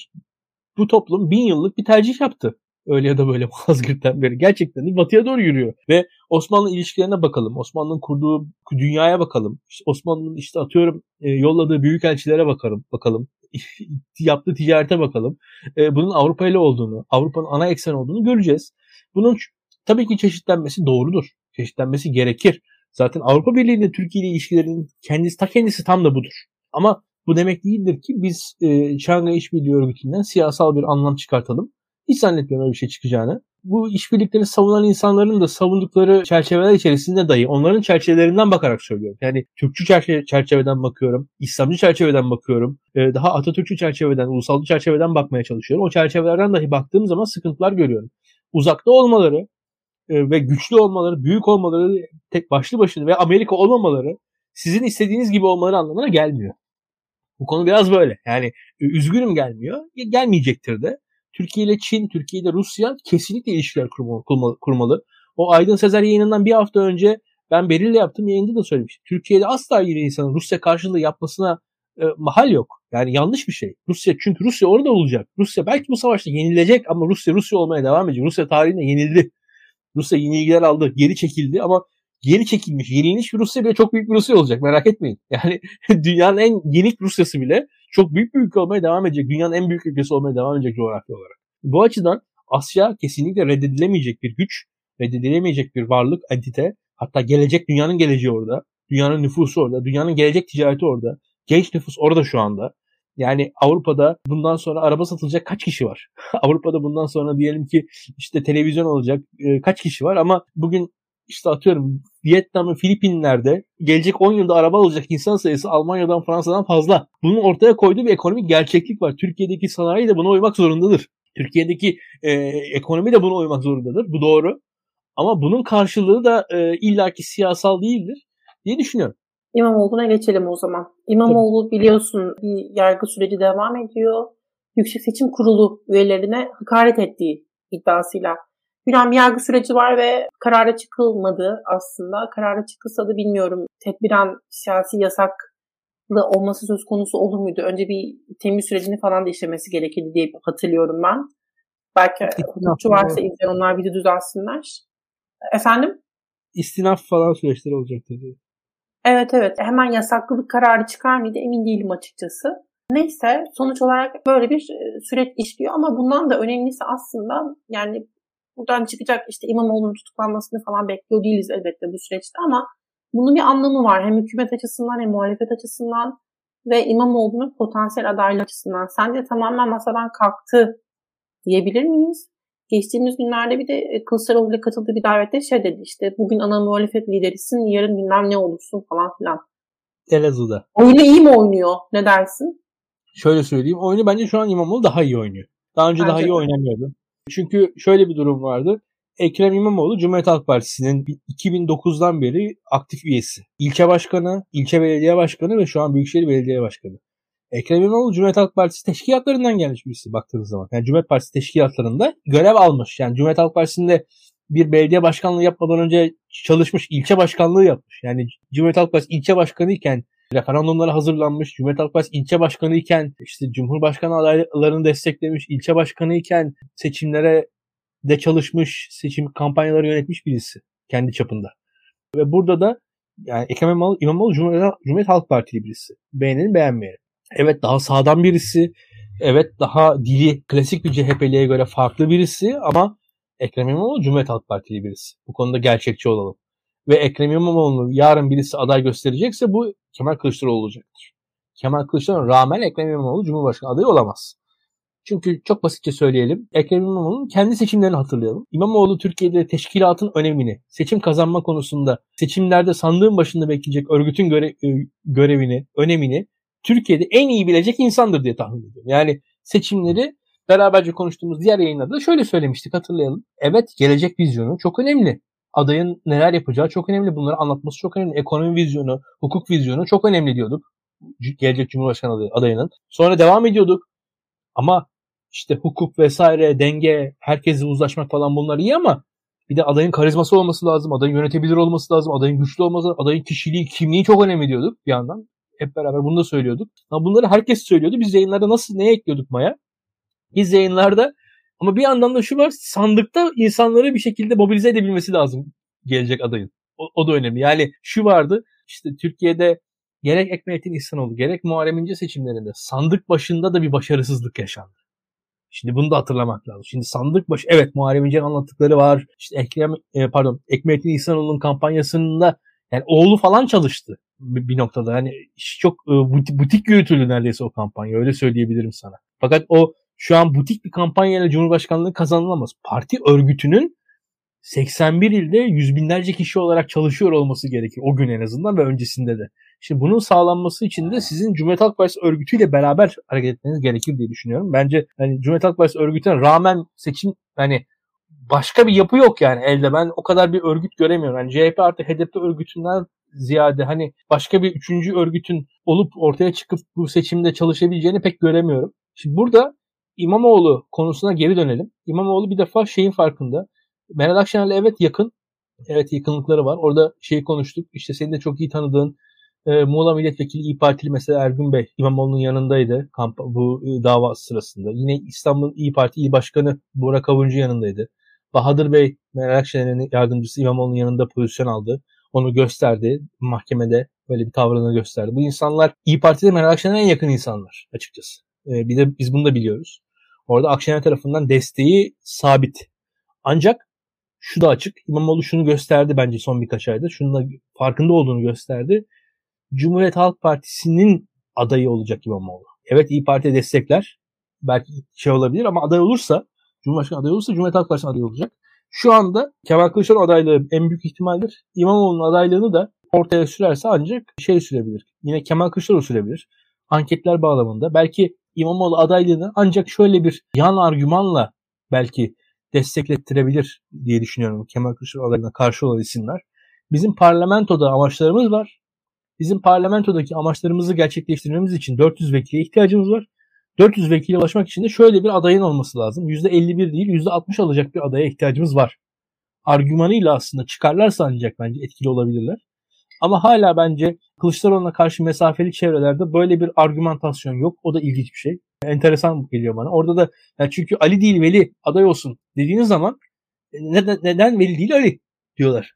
bu toplum bin yıllık bir tercih yaptı. Öyle ya da böyle Malazgirt'ten beri. Gerçekten de batıya doğru yürüyor. Ve Osmanlı ilişkilerine bakalım. Osmanlı'nın kurduğu dünyaya bakalım. İşte Osmanlı'nın işte atıyorum e, yolladığı büyük elçilere bakalım. Bakalım. yaptığı ticarete bakalım. E, bunun Avrupa ile olduğunu, Avrupa'nın ana eksen olduğunu göreceğiz. Bunun tabii ki çeşitlenmesi doğrudur. Çeşitlenmesi gerekir. Zaten Avrupa Birliği ile Türkiye ile ilişkilerinin kendisi ta kendisi tam da budur. Ama bu demek değildir ki biz e, Şangay İşbirliği Örgütü'nden siyasal bir anlam çıkartalım. Hiç zannetmiyorum öyle bir şey çıkacağını. Bu işbirliklerini savunan insanların da savundukları çerçeveler içerisinde dahi onların çerçevelerinden bakarak söylüyorum. Yani Türkçü çerçe çerçeveden bakıyorum, İslamcı çerçeveden bakıyorum, e, daha Atatürkçü çerçeveden, ulusalcı çerçeveden bakmaya çalışıyorum. O çerçevelerden dahi baktığım zaman sıkıntılar görüyorum. Uzakta olmaları e, ve güçlü olmaları, büyük olmaları, tek başlı başına ve Amerika olmamaları sizin istediğiniz gibi olmaları anlamına gelmiyor. Bu konu biraz böyle. Yani e, üzgünüm gelmiyor. Gelmeyecektir de. Türkiye ile Çin, Türkiye ile Rusya kesinlikle ilişkiler kurmalı. O Aydın Sezer yayınından bir hafta önce ben Beril'le yaptığım yayında da söylemiştim. Türkiye'de asla yine insanın Rusya karşılığı yapmasına e, mahal yok. Yani yanlış bir şey. Rusya çünkü Rusya orada olacak. Rusya belki bu savaşta yenilecek ama Rusya Rusya olmaya devam edecek. Rusya tarihinde yenildi. Rusya yenilgiler aldı, geri çekildi ama geri çekilmiş, yenilmiş bir Rusya bile çok büyük bir Rusya olacak merak etmeyin. Yani dünyanın en yenik Rusyası bile çok büyük bir ülke olmaya devam edecek. Dünyanın en büyük ülkesi olmaya devam edecek coğrafya olarak. Bu açıdan Asya kesinlikle reddedilemeyecek bir güç, reddedilemeyecek bir varlık, entite. Hatta gelecek dünyanın geleceği orada. Dünyanın nüfusu orada. Dünyanın gelecek ticareti orada. Genç nüfus orada şu anda. Yani Avrupa'da bundan sonra araba satılacak kaç kişi var? Avrupa'da bundan sonra diyelim ki işte televizyon olacak e, kaç kişi var ama bugün işte atıyorum Vietnam ve Filipinler'de gelecek 10 yılda araba alacak insan sayısı Almanya'dan Fransa'dan fazla. Bunun ortaya koyduğu bir ekonomik gerçeklik var. Türkiye'deki sanayi de buna uymak zorundadır. Türkiye'deki e, ekonomi de buna uymak zorundadır. Bu doğru. Ama bunun karşılığı da e, illaki siyasal değildir diye düşünüyorum. İmamoğlu'na geçelim o zaman. İmamoğlu biliyorsun bir yargı süreci devam ediyor. Yüksek Seçim Kurulu üyelerine hakaret ettiği iddiasıyla Bir yargı süreci var ve karara çıkılmadı aslında. Karara çıkılsa da bilmiyorum tedbiren siyasi yasaklı olması söz konusu olur muydu? Önce bir temiz sürecini falan da işlemesi gerekirdi diye hatırlıyorum ben. Belki hukukçu varsa izleyen onlar bir düzelsinler. Efendim? İstinaf falan süreçleri olacaktır diye. Evet evet hemen yasaklılık kararı çıkar mıydı emin değilim açıkçası. Neyse sonuç olarak böyle bir e, süreç işliyor ama bundan da önemlisi aslında yani buradan çıkacak işte İmamoğlu'nun tutuklanmasını falan bekliyor değiliz elbette bu süreçte ama bunun bir anlamı var. Hem hükümet açısından hem muhalefet açısından ve İmamoğlu'nun potansiyel adaylığı açısından. Sence tamamen masadan kalktı diyebilir miyiz? Geçtiğimiz günlerde bir de e, Kılıçdaroğlu ile katıldığı bir davette şey dedi işte bugün ana muhalefet liderisin yarın bilmem ne olursun falan filan Elazığ'da. Oyunu iyi mi oynuyor? Ne dersin? Şöyle söyleyeyim. Oyunu bence şu an İmamoğlu daha iyi oynuyor. Daha önce bence daha iyi de. oynamıyordu. Çünkü şöyle bir durum vardı. Ekrem İmamoğlu Cumhuriyet Halk Partisi'nin 2009'dan beri aktif üyesi. İlçe başkanı, ilçe belediye başkanı ve şu an Büyükşehir Belediye Başkanı. Ekrem İmamoğlu Cumhuriyet Halk Partisi teşkilatlarından gelmiş birisi baktığınız zaman. Yani Cumhuriyet Partisi teşkilatlarında görev almış. Yani Cumhuriyet Halk Partisi'nde bir belediye başkanlığı yapmadan önce çalışmış, ilçe başkanlığı yapmış. Yani Cumhuriyet Halk Partisi ilçe başkanı iken referandumlara hazırlanmış. Cumhuriyet Halk Partisi ilçe başkanı iken işte Cumhurbaşkanı adaylarını desteklemiş. ilçe başkanı iken seçimlere de çalışmış, seçim kampanyaları yönetmiş birisi kendi çapında. Ve burada da yani Ekrem İmamoğlu, İmamoğlu Cumhuriyet, Halk Partili birisi. Beğenelim beğenmeyelim. Evet daha sağdan birisi. Evet daha dili klasik bir CHP'liye göre farklı birisi ama Ekrem İmamoğlu Cumhuriyet Halk Partili birisi. Bu konuda gerçekçi olalım. Ve Ekrem İmamoğlu'nu yarın birisi aday gösterecekse bu Kemal Kılıçdaroğlu olacaktır. Kemal Kılıçdaroğlu rağmen Ekrem İmamoğlu Cumhurbaşkanı adayı olamaz. Çünkü çok basitçe söyleyelim. Ekrem İmamoğlu'nun kendi seçimlerini hatırlayalım. İmamoğlu Türkiye'de teşkilatın önemini, seçim kazanma konusunda, seçimlerde sandığın başında bekleyecek örgütün göre, e, görevini, önemini Türkiye'de en iyi bilecek insandır diye tahmin ediyorum. Yani seçimleri beraberce konuştuğumuz diğer yayınlarda da şöyle söylemiştik hatırlayalım. Evet gelecek vizyonu çok önemli. Adayın neler yapacağı çok önemli. Bunları anlatması çok önemli. Ekonomi vizyonu, hukuk vizyonu çok önemli diyorduk. Gelecek Cumhurbaşkanı adayının. Sonra devam ediyorduk. Ama işte hukuk vesaire, denge, herkesle uzlaşmak falan bunlar iyi ama bir de adayın karizması olması lazım, adayın yönetebilir olması lazım, adayın güçlü olması, adayın kişiliği, kimliği çok önemli diyorduk bir yandan. Hep beraber bunu da söylüyorduk. Ama bunları herkes söylüyordu. Biz yayınlarda nasıl neye ekliyorduk Maya? Biz yayınlarda ama bir yandan da şu var sandıkta insanları bir şekilde mobilize edebilmesi lazım gelecek adayın. O, o da önemli. Yani şu vardı işte Türkiye'de gerek Ekmelettin İhsanoğlu gerek Muharrem İnce seçimlerinde sandık başında da bir başarısızlık yaşandı. Şimdi bunu da hatırlamak lazım. Şimdi sandık başı evet Muharrem İnce'nin anlattıkları var. İşte Ekrem e, pardon Ekmelettin İhsanoğlu'nun kampanyasında yani oğlu falan çalıştı bir, bir noktada. Hani çok e, butik yürütüldü neredeyse o kampanya. Öyle söyleyebilirim sana. Fakat o şu an butik bir kampanyayla Cumhurbaşkanlığı kazanılamaz. Parti örgütünün 81 ilde yüz binlerce kişi olarak çalışıyor olması gerekir. O gün en azından ve öncesinde de. Şimdi bunun sağlanması için de sizin Cumhuriyet Halk Partisi örgütüyle beraber hareket etmeniz gerekir diye düşünüyorum. Bence hani Cumhuriyet Halk Partisi örgütüne rağmen seçim hani başka bir yapı yok yani elde. Ben o kadar bir örgüt göremiyorum. Yani CHP artı HDP örgütünden ziyade hani başka bir üçüncü örgütün olup ortaya çıkıp bu seçimde çalışabileceğini pek göremiyorum. Şimdi burada İmamoğlu konusuna geri dönelim. İmamoğlu bir defa şeyin farkında. Meral Akşener'le evet yakın. Evet yakınlıkları var. Orada şeyi konuştuk. İşte senin de çok iyi tanıdığın e, Muğla Milletvekili İyi Partili mesela Ergün Bey İmamoğlu'nun yanındaydı kamp bu e, dava sırasında. Yine İstanbul İyi Parti İl Başkanı Burak Avuncu yanındaydı. Bahadır Bey Meral Akşener'in yardımcısı İmamoğlu'nun yanında pozisyon aldı. Onu gösterdi. Mahkemede böyle bir tavrını gösterdi. Bu insanlar İyi Parti'de Meral Akşener'e en yakın insanlar açıkçası. E, bir de biz bunu da biliyoruz. Orada Akşener tarafından desteği sabit. Ancak şu da açık. İmamoğlu şunu gösterdi bence son birkaç ayda. Şunun da farkında olduğunu gösterdi. Cumhuriyet Halk Partisi'nin adayı olacak İmamoğlu. Evet İyi Parti destekler. Belki şey olabilir ama aday olursa Cumhurbaşkanı adayı olursa Cumhuriyet Halk Partisi adayı olacak. Şu anda Kemal Kılıçdaroğlu adaylığı en büyük ihtimaldir. İmamoğlu'nun adaylığını da ortaya sürerse ancak şey sürebilir. Yine Kemal Kılıçdaroğlu sürebilir. Anketler bağlamında. Belki İmamoğlu adaylığını ancak şöyle bir yan argümanla belki desteklettirebilir diye düşünüyorum Kemal Kılıçdaroğlu adaylığına karşı olan isimler. Bizim parlamentoda amaçlarımız var. Bizim parlamentodaki amaçlarımızı gerçekleştirmemiz için 400 vekile ihtiyacımız var. 400 vekile ulaşmak için de şöyle bir adayın olması lazım. %51 değil %60 alacak bir adaya ihtiyacımız var. Argümanıyla aslında çıkarlarsa ancak bence etkili olabilirler. Ama hala bence Kılıçdaroğlu'na karşı mesafeli çevrelerde böyle bir argümantasyon yok. O da ilginç bir şey. Enteresan geliyor bana. Orada da yani çünkü Ali değil Veli aday olsun dediğiniz zaman e, neden, neden Veli değil Ali diyorlar.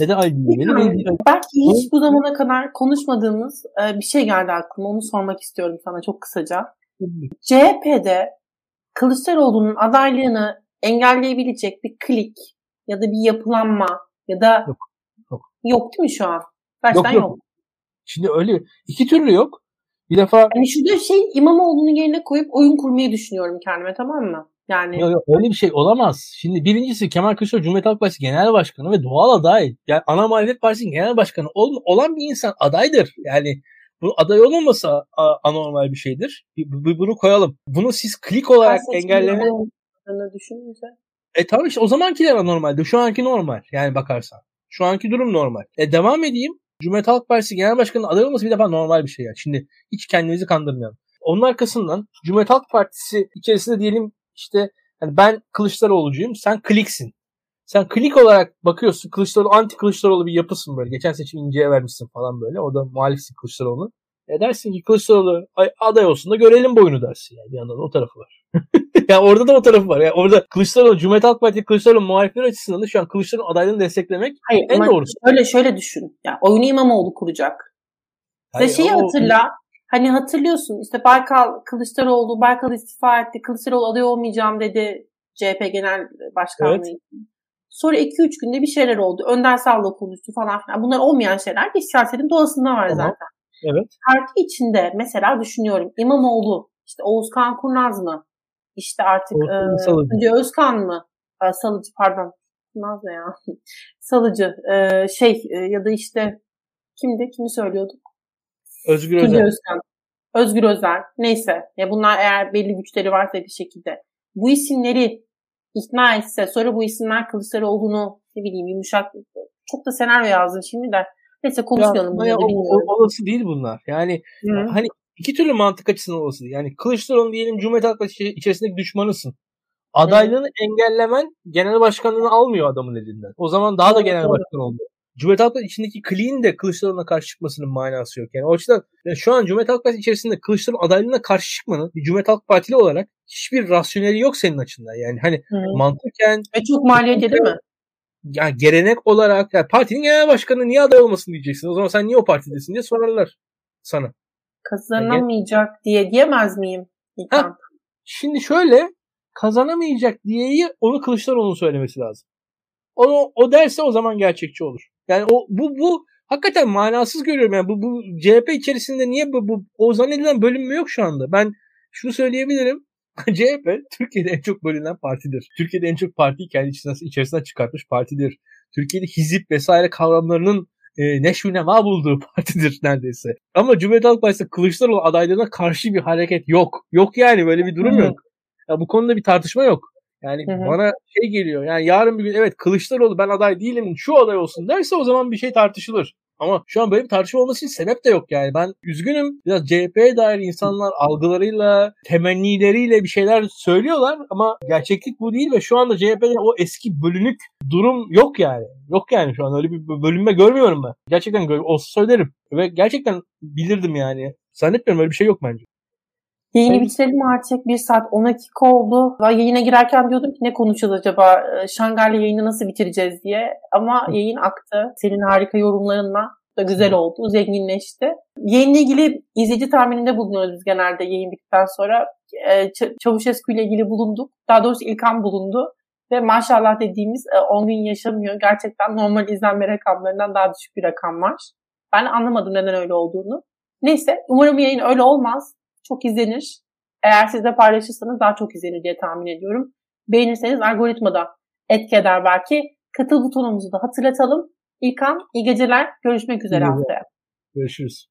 Neden Ali değil Veli? Veli değil Ali. Belki hiç bu zamana kadar konuşmadığımız e, bir şey geldi aklıma. Onu sormak istiyorum sana çok kısaca. CHP'de Kılıçdaroğlu'nun adaylığını engelleyebilecek bir klik ya da bir yapılanma ya da yok, yok. değil mi şu an? Gerçekten yok, yok. yok. Şimdi öyle iki türlü yok. Bir defa yani şurada şey İmamoğlu'nun yerine koyup oyun kurmayı düşünüyorum kendime tamam mı? Yani Yok yok öyle bir şey olamaz. Şimdi birincisi Kemal Kılıçdaroğlu Cumhuriyet Halk Partisi Genel Başkanı ve doğal aday. Yani ana muhalefet partisinin genel başkanı ol, olan bir insan adaydır. Yani bu aday olmaması anormal bir şeydir. Bunu koyalım. Bunu siz klik olarak engelleme... düşününce. E tamam işte o zamankiler anormaldi. Şu anki normal. Yani bakarsan. Şu anki durum normal. E devam edeyim. Cumhuriyet Halk Partisi Genel Başkanı aday olması bir defa normal bir şey yani. Şimdi hiç kendimizi kandırmayalım. Onun arkasından Cumhuriyet Halk Partisi içerisinde diyelim işte yani ben Kılıçdaroğlu'cuyum sen kliksin. Sen klik olarak bakıyorsun Kılıçdaroğlu anti Kılıçdaroğlu bir yapısın böyle. Geçen seçim inceye vermişsin falan böyle. Orada muhalifsin Kılıçdaroğlu. E dersin ki Kılıçdaroğlu aday olsun da görelim boyunu dersin yani bir yandan o tarafı var. yani orada da o tarafı var. Yani orada Kılıçdaroğlu, Cumhuriyet Halk Partisi Kılıçdaroğlu muhalifler açısından da şu an Kılıçdaroğlu adaylığını desteklemek Hayır, en doğrusu. Şöyle şöyle düşün. Yani oyunu İmamoğlu kuracak. Hayır, Ve şeyi o... hatırla. Hani hatırlıyorsun işte Baykal Kılıçdaroğlu, Baykal istifa etti. Kılıçdaroğlu aday olmayacağım dedi CHP Genel Başkanlığı evet. Sonra 2-3 günde bir şeyler oldu. Önder Sal'la konuştu falan filan. Bunlar olmayan şeyler bir siyasetin doğasında var tamam. zaten. Evet. Parti içinde mesela düşünüyorum İmamoğlu, işte Oğuzkan Kurnaz mı? İşte artık e, Özkan mı? E, Salıcı pardon. Kurnaz ne ya? Salıcı. E, şey e, ya da işte kimdi? Kimi söylüyorduk? Özgür Özel. Özkan. Özgür Özel. Neyse. Ya bunlar eğer belli güçleri varsa bir şekilde. Bu isimleri ikna etse sonra bu isimler Kılıçdaroğlu'nu ne bileyim yumuşak çok da senaryo yazdım şimdi de Neyse konuşmayalım. Ya, o, o, olası değil bunlar. Yani Hı. hani iki türlü mantık açısından olası değil. Yani Kılıçdaroğlu diyelim Cumhuriyet Halk Partisi içerisindeki düşmanısın. Adaylığını Hı. engellemen genel başkanlığını almıyor adamın elinden. O zaman daha da genel başkan olmuyor. Cumhuriyet Halk Partisi içindeki clean de Kılıçdaroğlu'na karşı çıkmasının manası yok. Yani o açıdan yani şu an Cumhuriyet Halk Partisi içerisinde Kılıçdaroğlu adaylığına karşı çıkmanın bir Cumhuriyet Halk Partili olarak hiçbir rasyoneli yok senin açından. Yani hani Hı. mantıken... Ve çok maliyetli değil mi? Yani gelenek olarak yani partinin genel başkanı niye aday olmasın diyeceksin. O zaman sen niye o partidesin diye sorarlar sana. Kazanamayacak yani, diye diyemez miyim? Ha, şimdi şöyle kazanamayacak diyeyi onu Kılıçdaroğlu'nun söylemesi lazım. Onu o derse o zaman gerçekçi olur. Yani o bu bu hakikaten manasız görüyorum yani bu bu CHP içerisinde niye bu, bu o zannedilen bölünme yok şu anda. Ben şunu söyleyebilirim. CHP Türkiye'de en çok bölünen partidir. Türkiye'de en çok partiyi kendi içerisinden, içerisinden çıkartmış partidir. Türkiye'de hizip vesaire kavramlarının e, neşvinema bulduğu partidir neredeyse. Ama Cumhuriyet Halk Partisi Kılıçdaroğlu adaylığına karşı bir hareket yok. Yok yani böyle bir durum yok. Ya bu konuda bir tartışma yok. Yani Hı-hı. bana şey geliyor. Yani yarın bir gün evet Kılıçdaroğlu ben aday değilim şu aday olsun derse o zaman bir şey tartışılır. Ama şu an böyle bir tartışma olması için sebep de yok yani. Ben üzgünüm. Biraz CHP'ye dair insanlar algılarıyla, temennileriyle bir şeyler söylüyorlar ama gerçeklik bu değil ve şu anda CHP'de o eski bölünük durum yok yani. Yok yani şu an öyle bir bölünme görmüyorum ben. Gerçekten olsa söylerim. Ve gerçekten bilirdim yani. Zannetmiyorum öyle bir şey yok bence. Yayını evet. bitirelim artık. Bir saat 10 dakika oldu. Ve yayına girerken diyordum ki ne konuşacağız acaba? Ee, Şangay'la yayını nasıl bitireceğiz diye. Ama yayın aktı. Senin harika yorumlarınla da güzel oldu. Zenginleşti. Yayınla ilgili izleyici tahmininde bulunuyoruz biz genelde yayın bittikten sonra. Ee, Çavuşescu ile ilgili bulunduk. Daha doğrusu İlkan bulundu. Ve maşallah dediğimiz 10 e, gün yaşamıyor. Gerçekten normal izlenme rakamlarından daha düşük bir rakam var. Ben anlamadım neden öyle olduğunu. Neyse umarım yayın öyle olmaz çok izlenir. Eğer siz de paylaşırsanız daha çok izlenir diye tahmin ediyorum. Beğenirseniz algoritmada etki eder belki. Katıl butonumuzu da hatırlatalım. İlkan, iyi geceler. Görüşmek üzere iyi haftaya. Görüşürüz.